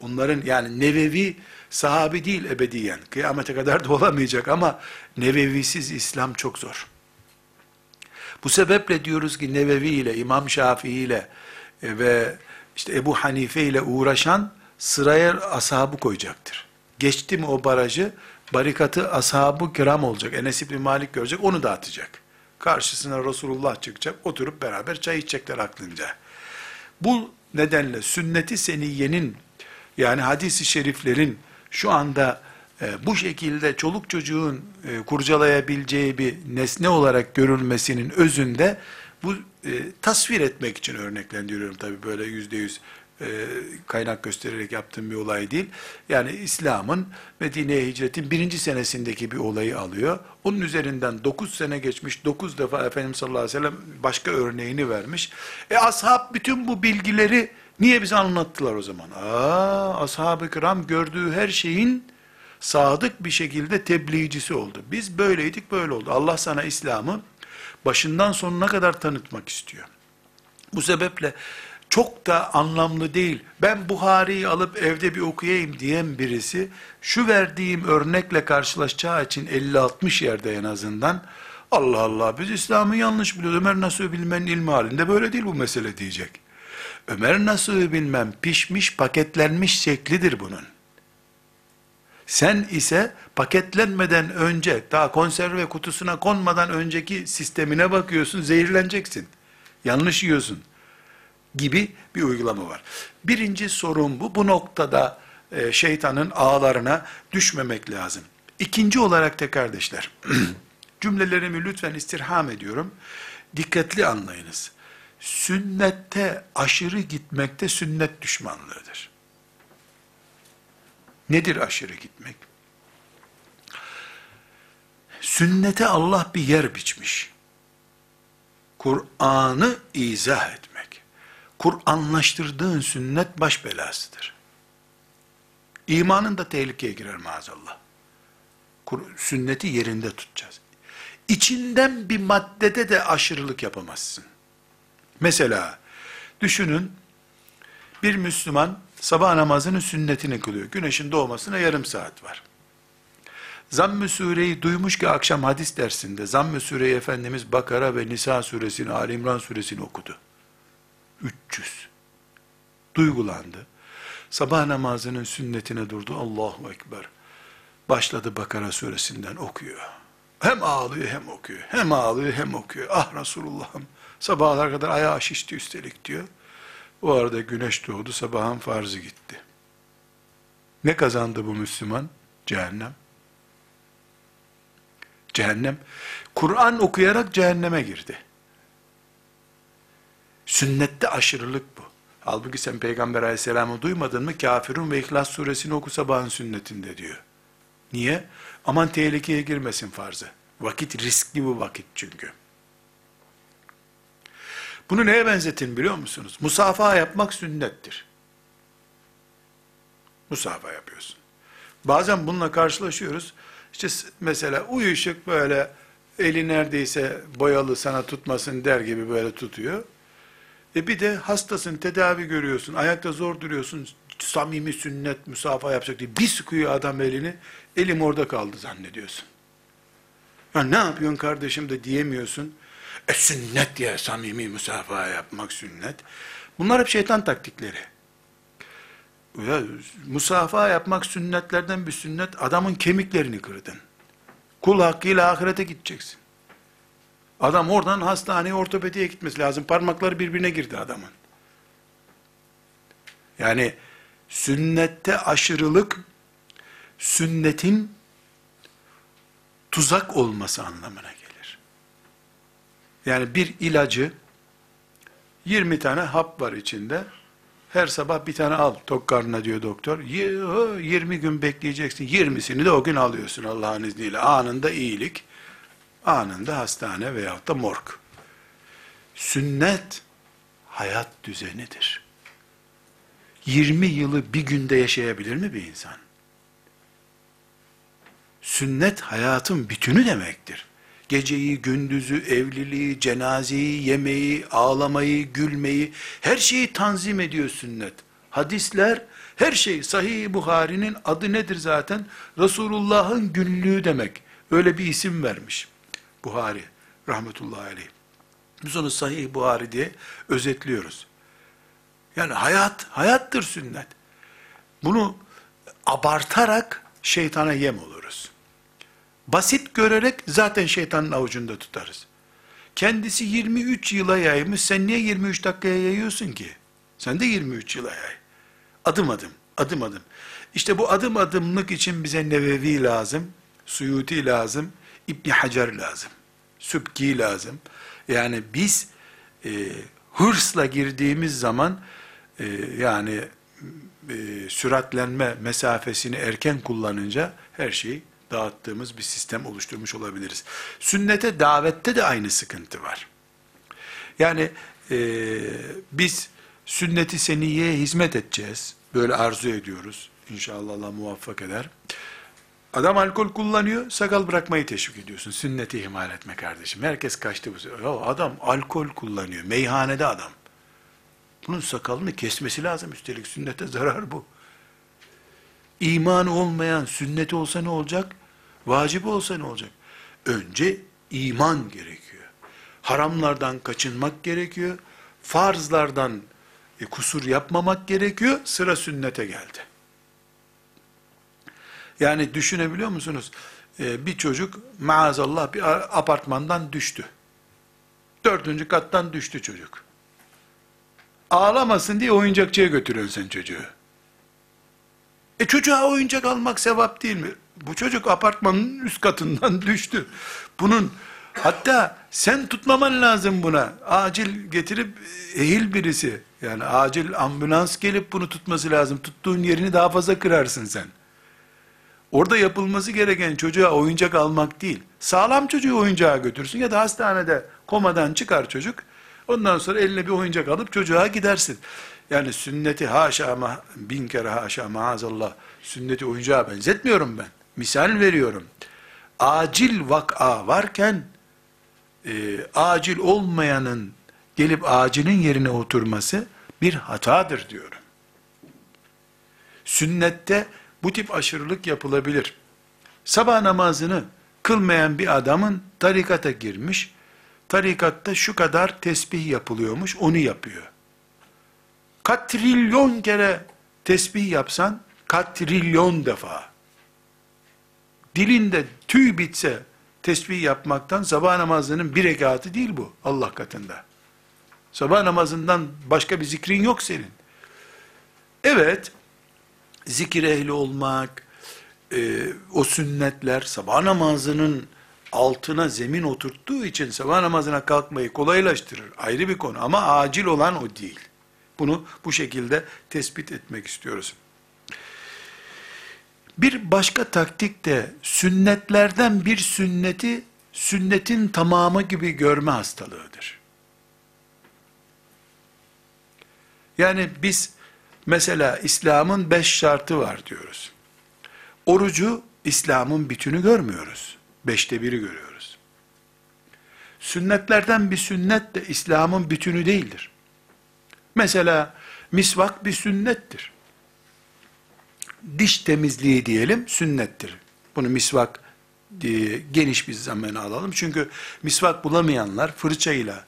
Onların yani nevevi sahabi değil ebediyen. Kıyamete kadar da olamayacak ama nevevisiz İslam çok zor. Bu sebeple diyoruz ki Nevevi ile, İmam Şafii ile e, ve işte Ebu Hanife ile uğraşan sıraya ashabı koyacaktır. Geçti mi o barajı, barikatı ashabı kiram olacak. Enes İbni Malik görecek, onu dağıtacak. Karşısına Resulullah çıkacak, oturup beraber çay içecekler aklınca. Bu nedenle sünneti seniyenin, yani hadisi şeriflerin şu anda e, bu şekilde çoluk çocuğun e, kurcalayabileceği bir nesne olarak görülmesinin özünde bu e, tasvir etmek için örneklendiriyorum tabi böyle yüzde yüz e, kaynak göstererek yaptığım bir olay değil. Yani İslam'ın Medine'ye hicretin birinci senesindeki bir olayı alıyor. Onun üzerinden 9 sene geçmiş, 9 defa Efendimiz sallallahu aleyhi ve sellem başka örneğini vermiş. E ashab bütün bu bilgileri niye bize anlattılar o zaman? Aa, ashab-ı kiram gördüğü her şeyin sadık bir şekilde tebliğcisi oldu. Biz böyleydik, böyle oldu. Allah sana İslam'ı başından sonuna kadar tanıtmak istiyor. Bu sebeple çok da anlamlı değil. Ben Buhari'yi alıp evde bir okuyayım diyen birisi şu verdiğim örnekle karşılaşacağı için 50-60 yerde en azından Allah Allah biz İslam'ı yanlış biliyoruz. Ömer Nasuhi bilmenin ilmi halinde böyle değil bu mesele diyecek. Ömer Nasuhi bilmem pişmiş paketlenmiş şeklidir bunun. Sen ise paketlenmeden önce, daha konserve kutusuna konmadan önceki sistemine bakıyorsun, zehirleneceksin. Yanlış yiyorsun gibi bir uygulama var. Birinci sorun bu. Bu noktada e, şeytanın ağlarına düşmemek lazım. İkinci olarak da kardeşler, cümlelerimi lütfen istirham ediyorum. Dikkatli anlayınız. Sünnette aşırı gitmekte sünnet düşmanlığıdır. Nedir aşırı gitmek? Sünnete Allah bir yer biçmiş. Kur'an'ı izah etmek. Kur'anlaştırdığın sünnet baş belasıdır. İmanın da tehlikeye girer maazallah. Sünneti yerinde tutacağız. İçinden bir maddede de aşırılık yapamazsın. Mesela düşünün bir Müslüman sabah namazının sünnetini kılıyor. Güneşin doğmasına yarım saat var. Zamm-ı sureyi duymuş ki akşam hadis dersinde Zamm-ı sureyi Efendimiz Bakara ve Nisa suresini, Ali İmran suresini okudu. 300. Duygulandı. Sabah namazının sünnetine durdu. Allahu Ekber. Başladı Bakara suresinden okuyor. Hem ağlıyor hem okuyor. Hem ağlıyor hem okuyor. Ah Resulullah'ım sabahlar kadar ayağı şişti üstelik diyor. O arada güneş doğdu, sabahın farzı gitti. Ne kazandı bu Müslüman? Cehennem. Cehennem. Kur'an okuyarak cehenneme girdi. Sünnette aşırılık bu. Halbuki sen Peygamber aleyhisselamı duymadın mı? Kafirun ve İhlas suresini oku sabahın sünnetinde diyor. Niye? Aman tehlikeye girmesin farzı. Vakit riskli bu vakit çünkü. Bunu neye benzetin biliyor musunuz? Musafaha yapmak sünnettir. Musafaha yapıyorsun. Bazen bununla karşılaşıyoruz. İşte mesela uyuşuk böyle eli neredeyse boyalı sana tutmasın der gibi böyle tutuyor. E bir de hastasın, tedavi görüyorsun, ayakta zor duruyorsun, samimi sünnet musafaha yapacak diye bir sıkıyor adam elini, elim orada kaldı zannediyorsun. Ya ne yapıyorsun kardeşim de diyemiyorsun. E sünnet diye samimi musafaha yapmak sünnet. Bunlar hep şeytan taktikleri. Ya, musafaha yapmak sünnetlerden bir sünnet, adamın kemiklerini kırdın. Kul hakkıyla ahirete gideceksin. Adam oradan hastaneye, ortopediye gitmesi lazım. Parmakları birbirine girdi adamın. Yani sünnette aşırılık, sünnetin tuzak olması anlamına gelir. Yani bir ilacı, 20 tane hap var içinde, her sabah bir tane al tok karnına diyor doktor. 20 gün bekleyeceksin. 20'sini de o gün alıyorsun Allah'ın izniyle. Anında iyilik, anında hastane veyahut da morg. Sünnet hayat düzenidir. 20 yılı bir günde yaşayabilir mi bir insan? Sünnet hayatın bütünü demektir. Geceyi, gündüzü, evliliği, cenazeyi, yemeği, ağlamayı, gülmeyi, her şeyi tanzim ediyor sünnet. Hadisler, her şey. Sahih Buhari'nin adı nedir zaten? Resulullah'ın günlüğü demek. Öyle bir isim vermiş. Buhari, rahmetullahi aleyh. Biz onu Sahih Buhari diye özetliyoruz. Yani hayat, hayattır sünnet. Bunu abartarak şeytana yem oluruz. Basit görerek zaten şeytanın avucunda tutarız. Kendisi 23 yıla yaymış, sen niye 23 dakikaya yayıyorsun ki? Sen de 23 yıla yay. Adım adım, adım adım. İşte bu adım adımlık için bize Nevevi lazım, Suyuti lazım, İbni Hacer lazım, Sübki lazım. Yani biz e, hırsla girdiğimiz zaman e, yani e, süratlenme mesafesini erken kullanınca her şeyi dağıttığımız bir sistem oluşturmuş olabiliriz. Sünnete davette de aynı sıkıntı var. Yani e, biz sünnet-i seniyeye hizmet edeceğiz. Böyle arzu ediyoruz. İnşallah Allah muvaffak eder. Adam alkol kullanıyor, sakal bırakmayı teşvik ediyorsun. Sünneti ihmal etme kardeşim. Herkes kaçtı bu. Ya adam alkol kullanıyor. Meyhanede adam. Bunun sakalını kesmesi lazım üstelik. Sünnete zarar bu. İman olmayan sünneti olsa ne olacak? Vacip olsa ne olacak? Önce iman gerekiyor. Haramlardan kaçınmak gerekiyor. Farzlardan e, kusur yapmamak gerekiyor. Sıra sünnete geldi. Yani düşünebiliyor musunuz? Ee, bir çocuk maazallah bir apartmandan düştü. Dördüncü kattan düştü çocuk. Ağlamasın diye oyuncakçıya götürüyorsun çocuğu. E çocuğa oyuncak almak sevap değil mi? Bu çocuk apartmanın üst katından düştü. Bunun hatta sen tutmaman lazım buna. Acil getirip ehil birisi. Yani acil ambulans gelip bunu tutması lazım. Tuttuğun yerini daha fazla kırarsın sen. Orada yapılması gereken çocuğa oyuncak almak değil. Sağlam çocuğu oyuncağa götürsün ya da hastanede komadan çıkar çocuk. Ondan sonra eline bir oyuncak alıp çocuğa gidersin. Yani sünneti haşa ma, bin kere haşa maazallah sünneti oyuncağa benzetmiyorum ben. Misal veriyorum. Acil vak'a varken e, acil olmayanın gelip acilin yerine oturması bir hatadır diyorum. Sünnette bu tip aşırılık yapılabilir. Sabah namazını kılmayan bir adamın tarikata girmiş, tarikatta şu kadar tesbih yapılıyormuş, onu yapıyor. Katrilyon kere tesbih yapsan, katrilyon defa. Dilinde tüy bitse, tesbih yapmaktan sabah namazının bir rekatı değil bu Allah katında. Sabah namazından başka bir zikrin yok senin. Evet, zikir ehli olmak, e, o sünnetler sabah namazının altına zemin oturttuğu için sabah namazına kalkmayı kolaylaştırır. Ayrı bir konu ama acil olan o değil. Bunu bu şekilde tespit etmek istiyoruz. Bir başka taktik de sünnetlerden bir sünneti sünnetin tamamı gibi görme hastalığıdır. Yani biz Mesela İslam'ın beş şartı var diyoruz. Orucu İslam'ın bütünü görmüyoruz. Beşte biri görüyoruz. Sünnetlerden bir sünnet de İslam'ın bütünü değildir. Mesela misvak bir sünnettir. Diş temizliği diyelim sünnettir. Bunu misvak diye geniş bir zamana alalım. Çünkü misvak bulamayanlar fırçayla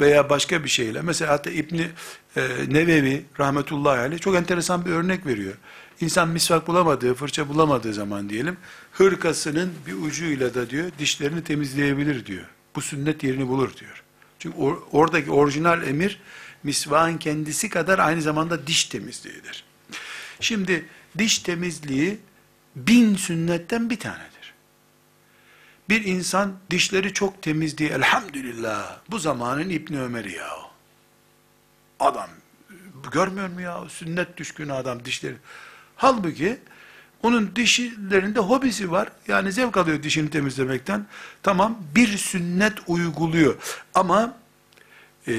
veya başka bir şeyle mesela hatta İbni e, Nevevi rahmetullahi aleyh çok enteresan bir örnek veriyor. İnsan misvak bulamadığı, fırça bulamadığı zaman diyelim, hırkasının bir ucuyla da diyor, dişlerini temizleyebilir diyor. Bu sünnet yerini bulur diyor. Çünkü or, oradaki orijinal emir, misvağın kendisi kadar aynı zamanda diş temizliğidir. Şimdi diş temizliği bin sünnetten bir tanedir. Bir insan dişleri çok temiz diye elhamdülillah bu zamanın İbni Ömer'i ya. Adam görmüyor mu ya sünnet düşkünü adam dişleri. Halbuki onun dişlerinde hobisi var. Yani zevk alıyor dişini temizlemekten. Tamam bir sünnet uyguluyor. Ama e,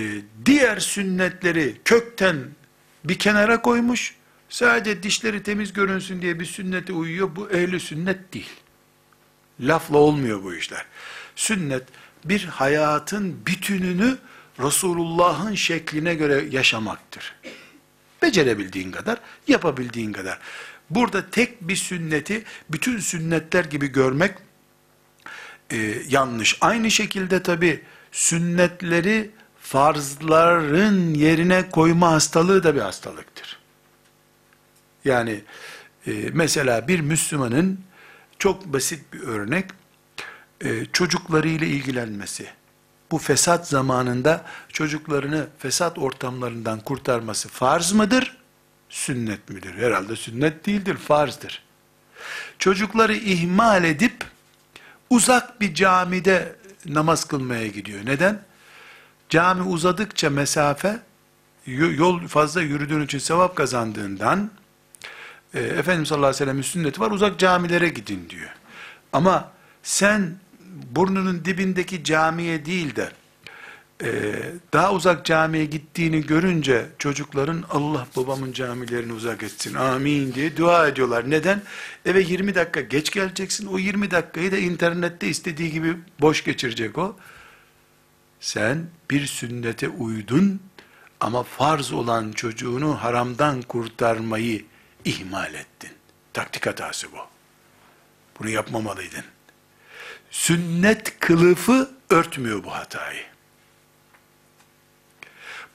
diğer sünnetleri kökten bir kenara koymuş. Sadece dişleri temiz görünsün diye bir sünnete uyuyor. Bu ehli sünnet değil. Lafla olmuyor bu işler. Sünnet bir hayatın bütününü Resulullah'ın şekline göre yaşamaktır. Becerebildiğin kadar, yapabildiğin kadar. Burada tek bir sünneti bütün sünnetler gibi görmek e, yanlış. Aynı şekilde tabi sünnetleri farzların yerine koyma hastalığı da bir hastalıktır. Yani e, mesela bir Müslümanın çok basit bir örnek, e, çocuklarıyla ilgilenmesi. Bu fesat zamanında çocuklarını fesat ortamlarından kurtarması farz mıdır? Sünnet midir? Herhalde sünnet değildir, farzdır. Çocukları ihmal edip uzak bir camide namaz kılmaya gidiyor. Neden? Cami uzadıkça mesafe yol fazla yürüdüğün için sevap kazandığından e, Efendimiz sallallahu aleyhi ve sellem'in sünneti var uzak camilere gidin diyor. Ama sen burnunun dibindeki camiye değil de e, daha uzak camiye gittiğini görünce çocukların Allah babamın camilerini uzak etsin amin diye dua ediyorlar. Neden? Eve 20 dakika geç geleceksin. O 20 dakikayı da internette istediği gibi boş geçirecek o. Sen bir sünnete uydun ama farz olan çocuğunu haramdan kurtarmayı ihmal ettin. Taktik hatası bu. Bunu yapmamalıydın. Sünnet kılıfı örtmüyor bu hatayı.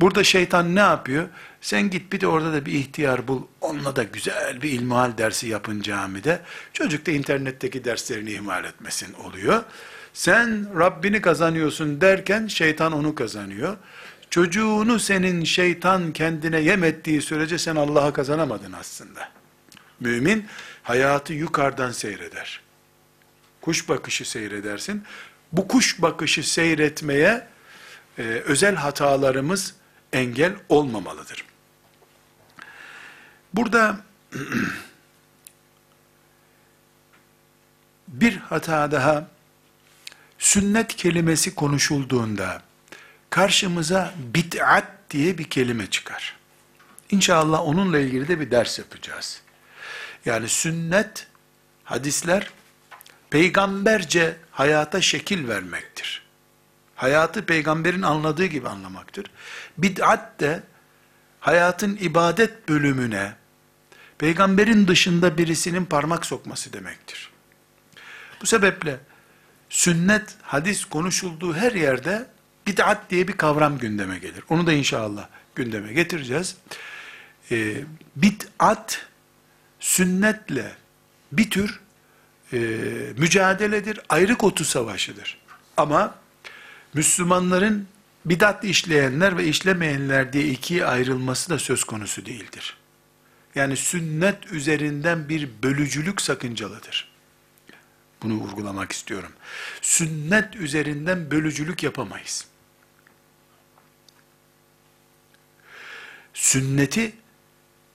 Burada şeytan ne yapıyor? Sen git bir de orada da bir ihtiyar bul. Onunla da güzel bir ilmihal dersi yapın camide. Çocuk da internetteki derslerini ihmal etmesin oluyor. Sen Rabbini kazanıyorsun derken şeytan onu kazanıyor. Çocuğunu senin şeytan kendine yem ettiği sürece sen Allah'a kazanamadın aslında. Mümin hayatı yukarıdan seyreder. Kuş bakışı seyredersin. Bu kuş bakışı seyretmeye e, özel hatalarımız engel olmamalıdır. Burada bir hata daha sünnet kelimesi konuşulduğunda karşımıza bid'at diye bir kelime çıkar. İnşallah onunla ilgili de bir ders yapacağız. Yani sünnet, hadisler peygamberce hayata şekil vermektir. Hayatı peygamberin anladığı gibi anlamaktır. Bid'at de hayatın ibadet bölümüne peygamberin dışında birisinin parmak sokması demektir. Bu sebeple sünnet, hadis konuşulduğu her yerde bid'at diye bir kavram gündeme gelir. Onu da inşallah gündeme getireceğiz. Ee, bid'at sünnetle bir tür e, mücadeledir, ayrık otu savaşıdır. Ama Müslümanların bidat işleyenler ve işlemeyenler diye ikiye ayrılması da söz konusu değildir. Yani sünnet üzerinden bir bölücülük sakıncalıdır. Bunu vurgulamak istiyorum. Sünnet üzerinden bölücülük yapamayız. Sünneti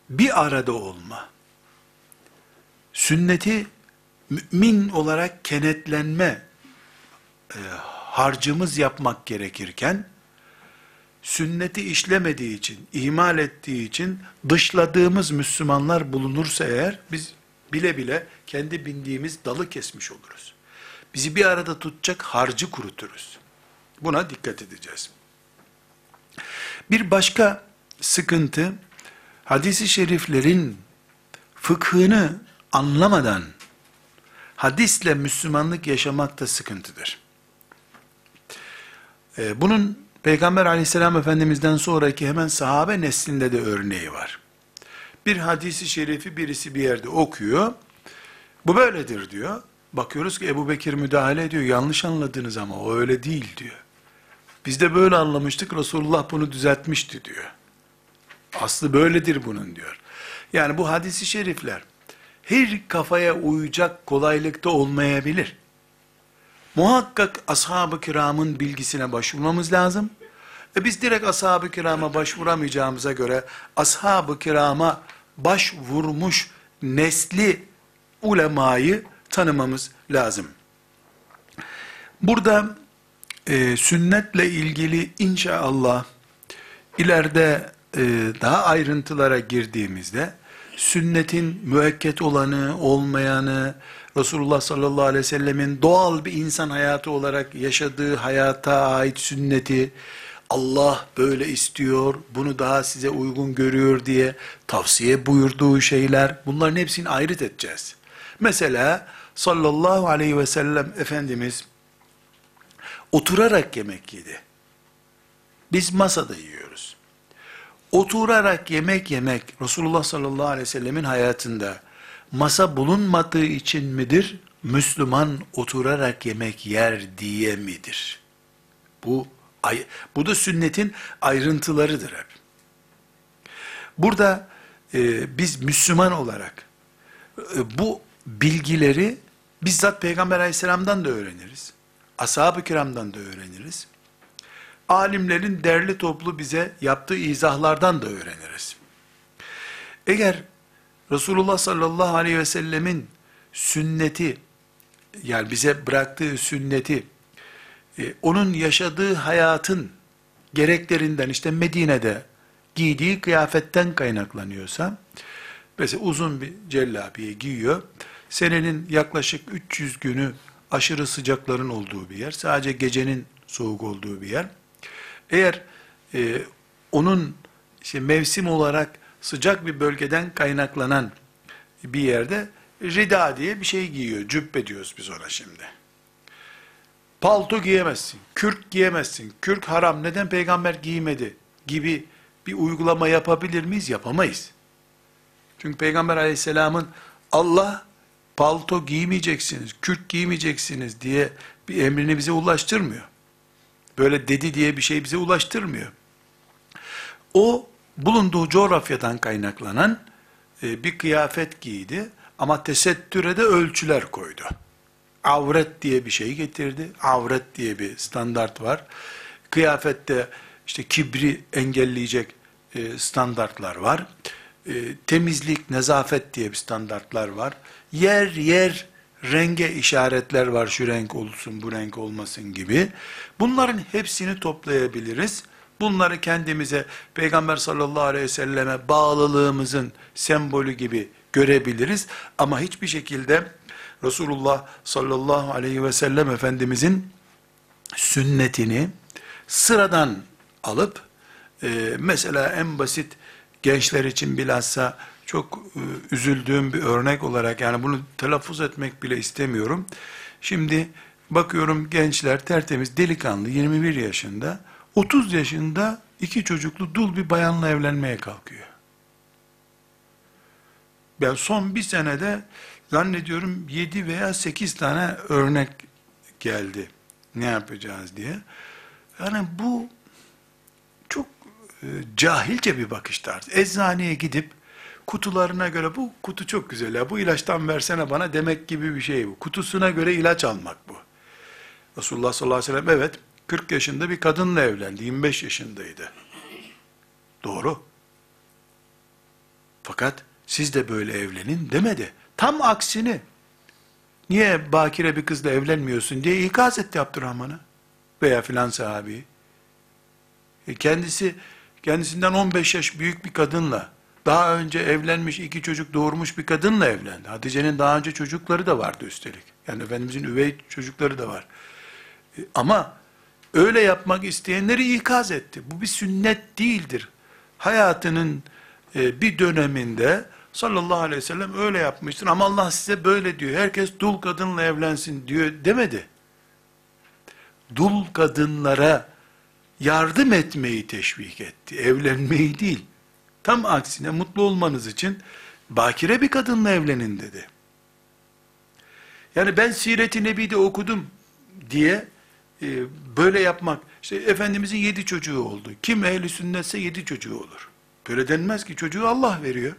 bir arada olma, sünneti mümin olarak kenetlenme e, harcımız yapmak gerekirken, sünneti işlemediği için, ihmal ettiği için dışladığımız Müslümanlar bulunursa eğer, biz bile bile kendi bindiğimiz dalı kesmiş oluruz. Bizi bir arada tutacak harcı kuruturuz. Buna dikkat edeceğiz. Bir başka sıkıntı, hadisi şeriflerin fıkhını anlamadan hadisle Müslümanlık yaşamak da sıkıntıdır. Ee, bunun Peygamber aleyhisselam efendimizden sonraki hemen sahabe neslinde de örneği var. Bir hadisi şerifi birisi bir yerde okuyor, bu böyledir diyor. Bakıyoruz ki Ebu Bekir müdahale ediyor, yanlış anladınız ama o öyle değil diyor. Biz de böyle anlamıştık, Resulullah bunu düzeltmişti diyor. Aslı böyledir bunun diyor. Yani bu hadisi şerifler, her kafaya uyacak kolaylıkta olmayabilir. Muhakkak ashab-ı kiramın bilgisine başvurmamız lazım. E biz direkt ashab-ı kirama başvuramayacağımıza göre ashab-ı kirama başvurmuş nesli ulemayı tanımamız lazım. Burada e, sünnetle ilgili inşallah ileride e, daha ayrıntılara girdiğimizde sünnetin müekket olanı, olmayanı, Resulullah sallallahu aleyhi ve sellemin doğal bir insan hayatı olarak yaşadığı hayata ait sünneti, Allah böyle istiyor, bunu daha size uygun görüyor diye tavsiye buyurduğu şeyler, bunların hepsini ayrıt edeceğiz. Mesela sallallahu aleyhi ve sellem Efendimiz oturarak yemek yedi. Biz masada yiyoruz. Oturarak yemek yemek Resulullah sallallahu aleyhi ve sellemin hayatında masa bulunmadığı için midir? Müslüman oturarak yemek yer diye midir? Bu bu da sünnetin ayrıntılarıdır hep. Burada e, biz Müslüman olarak e, bu bilgileri bizzat Peygamber aleyhisselamdan da öğreniriz. Ashab-ı kiramdan da öğreniriz. Alimlerin derli toplu bize yaptığı izahlardan da öğreniriz. Eğer Resulullah sallallahu aleyhi ve sellemin sünneti, yani bize bıraktığı sünneti, e, onun yaşadığı hayatın gereklerinden, işte Medine'de giydiği kıyafetten kaynaklanıyorsa, mesela uzun bir cellabiye giyiyor, senenin yaklaşık 300 günü aşırı sıcakların olduğu bir yer, sadece gecenin soğuk olduğu bir yer. Eğer e, onun işte mevsim olarak sıcak bir bölgeden kaynaklanan bir yerde rida diye bir şey giyiyor. Cübbe diyoruz biz ona şimdi. Palto giyemezsin, kürk giyemezsin, kürk haram, neden peygamber giymedi gibi bir uygulama yapabilir miyiz? Yapamayız. Çünkü peygamber aleyhisselamın Allah palto giymeyeceksiniz, kürk giymeyeceksiniz diye bir emrini bize ulaştırmıyor. Böyle dedi diye bir şey bize ulaştırmıyor. O bulunduğu coğrafyadan kaynaklanan e, bir kıyafet giydi ama tesettüre de ölçüler koydu. Avret diye bir şey getirdi. Avret diye bir standart var. Kıyafette işte kibri engelleyecek e, standartlar var. E, temizlik, nezafet diye bir standartlar var. Yer yer renge işaretler var. Şu renk olsun, bu renk olmasın gibi. Bunların hepsini toplayabiliriz. Bunları kendimize Peygamber sallallahu aleyhi ve selleme bağlılığımızın sembolü gibi görebiliriz. Ama hiçbir şekilde Resulullah sallallahu aleyhi ve sellem Efendimizin sünnetini sıradan alıp e, mesela en basit gençler için bilhassa çok e, üzüldüğüm bir örnek olarak yani bunu telaffuz etmek bile istemiyorum. Şimdi bakıyorum gençler tertemiz delikanlı 21 yaşında 30 yaşında iki çocuklu dul bir bayanla evlenmeye kalkıyor. Ben son bir senede zannediyorum 7 veya 8 tane örnek geldi. Ne yapacağız diye. Yani bu çok e, cahilce bir bakış tarzı. Eczaneye gidip kutularına göre bu kutu çok güzel ya bu ilaçtan versene bana demek gibi bir şey bu. Kutusuna göre ilaç almak bu. Resulullah sallallahu aleyhi ve sellem evet 40 yaşında bir kadınla evlendi. 25 yaşındaydı. Doğru. Fakat siz de böyle evlenin demedi. Tam aksini. Niye bakire bir kızla evlenmiyorsun diye ikaz etti Abdurrahman'ı. Veya filan sahabi. E kendisi, kendisinden 15 yaş büyük bir kadınla, daha önce evlenmiş, iki çocuk doğurmuş bir kadınla evlendi. Hatice'nin daha önce çocukları da vardı üstelik. Yani Efendimizin üvey çocukları da var. E, ama öyle yapmak isteyenleri ikaz etti. Bu bir sünnet değildir. Hayatının e, bir döneminde sallallahu aleyhi ve sellem öyle yapmıştır ama Allah size böyle diyor. Herkes dul kadınla evlensin diyor demedi. Dul kadınlara yardım etmeyi teşvik etti. Evlenmeyi değil. Tam aksine mutlu olmanız için bakire bir kadınla evlenin dedi. Yani ben Siret-i Nebi'de okudum diye e, böyle yapmak, işte Efendimizin yedi çocuğu oldu. Kim ehli sünnetse yedi çocuğu olur. Böyle denmez ki çocuğu Allah veriyor.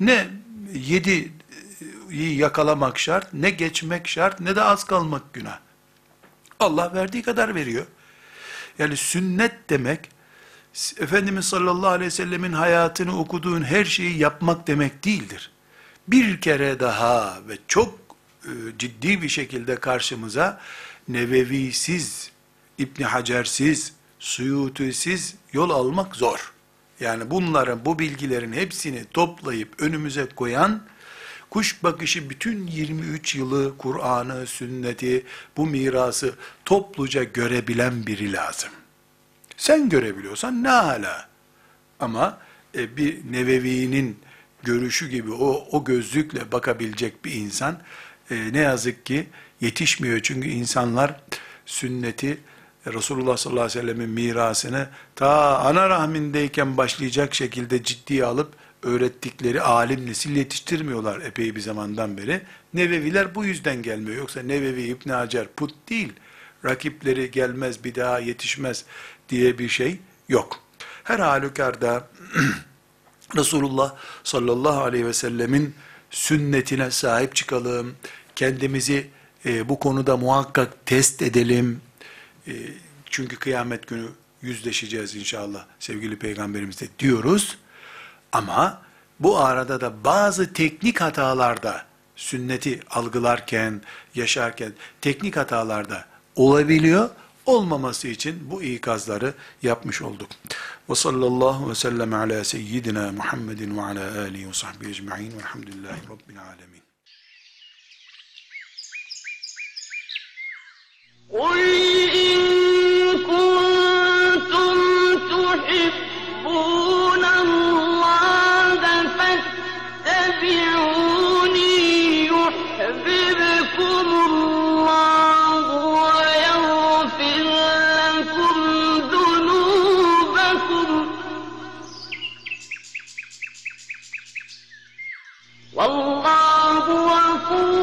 Ne yedi yakalamak şart, ne geçmek şart, ne de az kalmak günah. Allah verdiği kadar veriyor. Yani sünnet demek, Efendimiz sallallahu aleyhi ve sellemin hayatını okuduğun her şeyi yapmak demek değildir. Bir kere daha ve çok e, ciddi bir şekilde karşımıza Nevevisiz, İbni Hacersiz, Suyutisiz yol almak zor. Yani bunların, bu bilgilerin hepsini toplayıp önümüze koyan, kuş bakışı bütün 23 yılı, Kur'an'ı, sünneti, bu mirası topluca görebilen biri lazım. Sen görebiliyorsan ne hala. Ama e, bir Nevevi'nin görüşü gibi o, o gözlükle bakabilecek bir insan e, ne yazık ki yetişmiyor. Çünkü insanlar sünneti, Resulullah sallallahu aleyhi ve sellemin mirasını ta ana rahmindeyken başlayacak şekilde ciddiye alıp öğrettikleri alim nesil yetiştirmiyorlar epey bir zamandan beri. Neveviler bu yüzden gelmiyor. Yoksa Nevevi İbn Hacer put değil. Rakipleri gelmez bir daha yetişmez diye bir şey yok. Her halükarda Resulullah sallallahu aleyhi ve sellemin sünnetine sahip çıkalım. Kendimizi e, bu konuda muhakkak test edelim. E, Çünkü kıyamet günü yüzleşeceğiz inşallah sevgili peygamberimizle diyoruz. Ama bu arada da bazı teknik hatalarda sünneti algılarken, yaşarken teknik hatalarda olabiliyor Olmaması için bu ikazları yapmış olduk. Ve sallallahu ve sellem ala seyyidina Muhammedin ve ala alihi ve sahbihi ecma'in velhamdülillahi rabbil alemin. قل إن كنتم تحبون الله فاتبعوني يحببكم والله غفور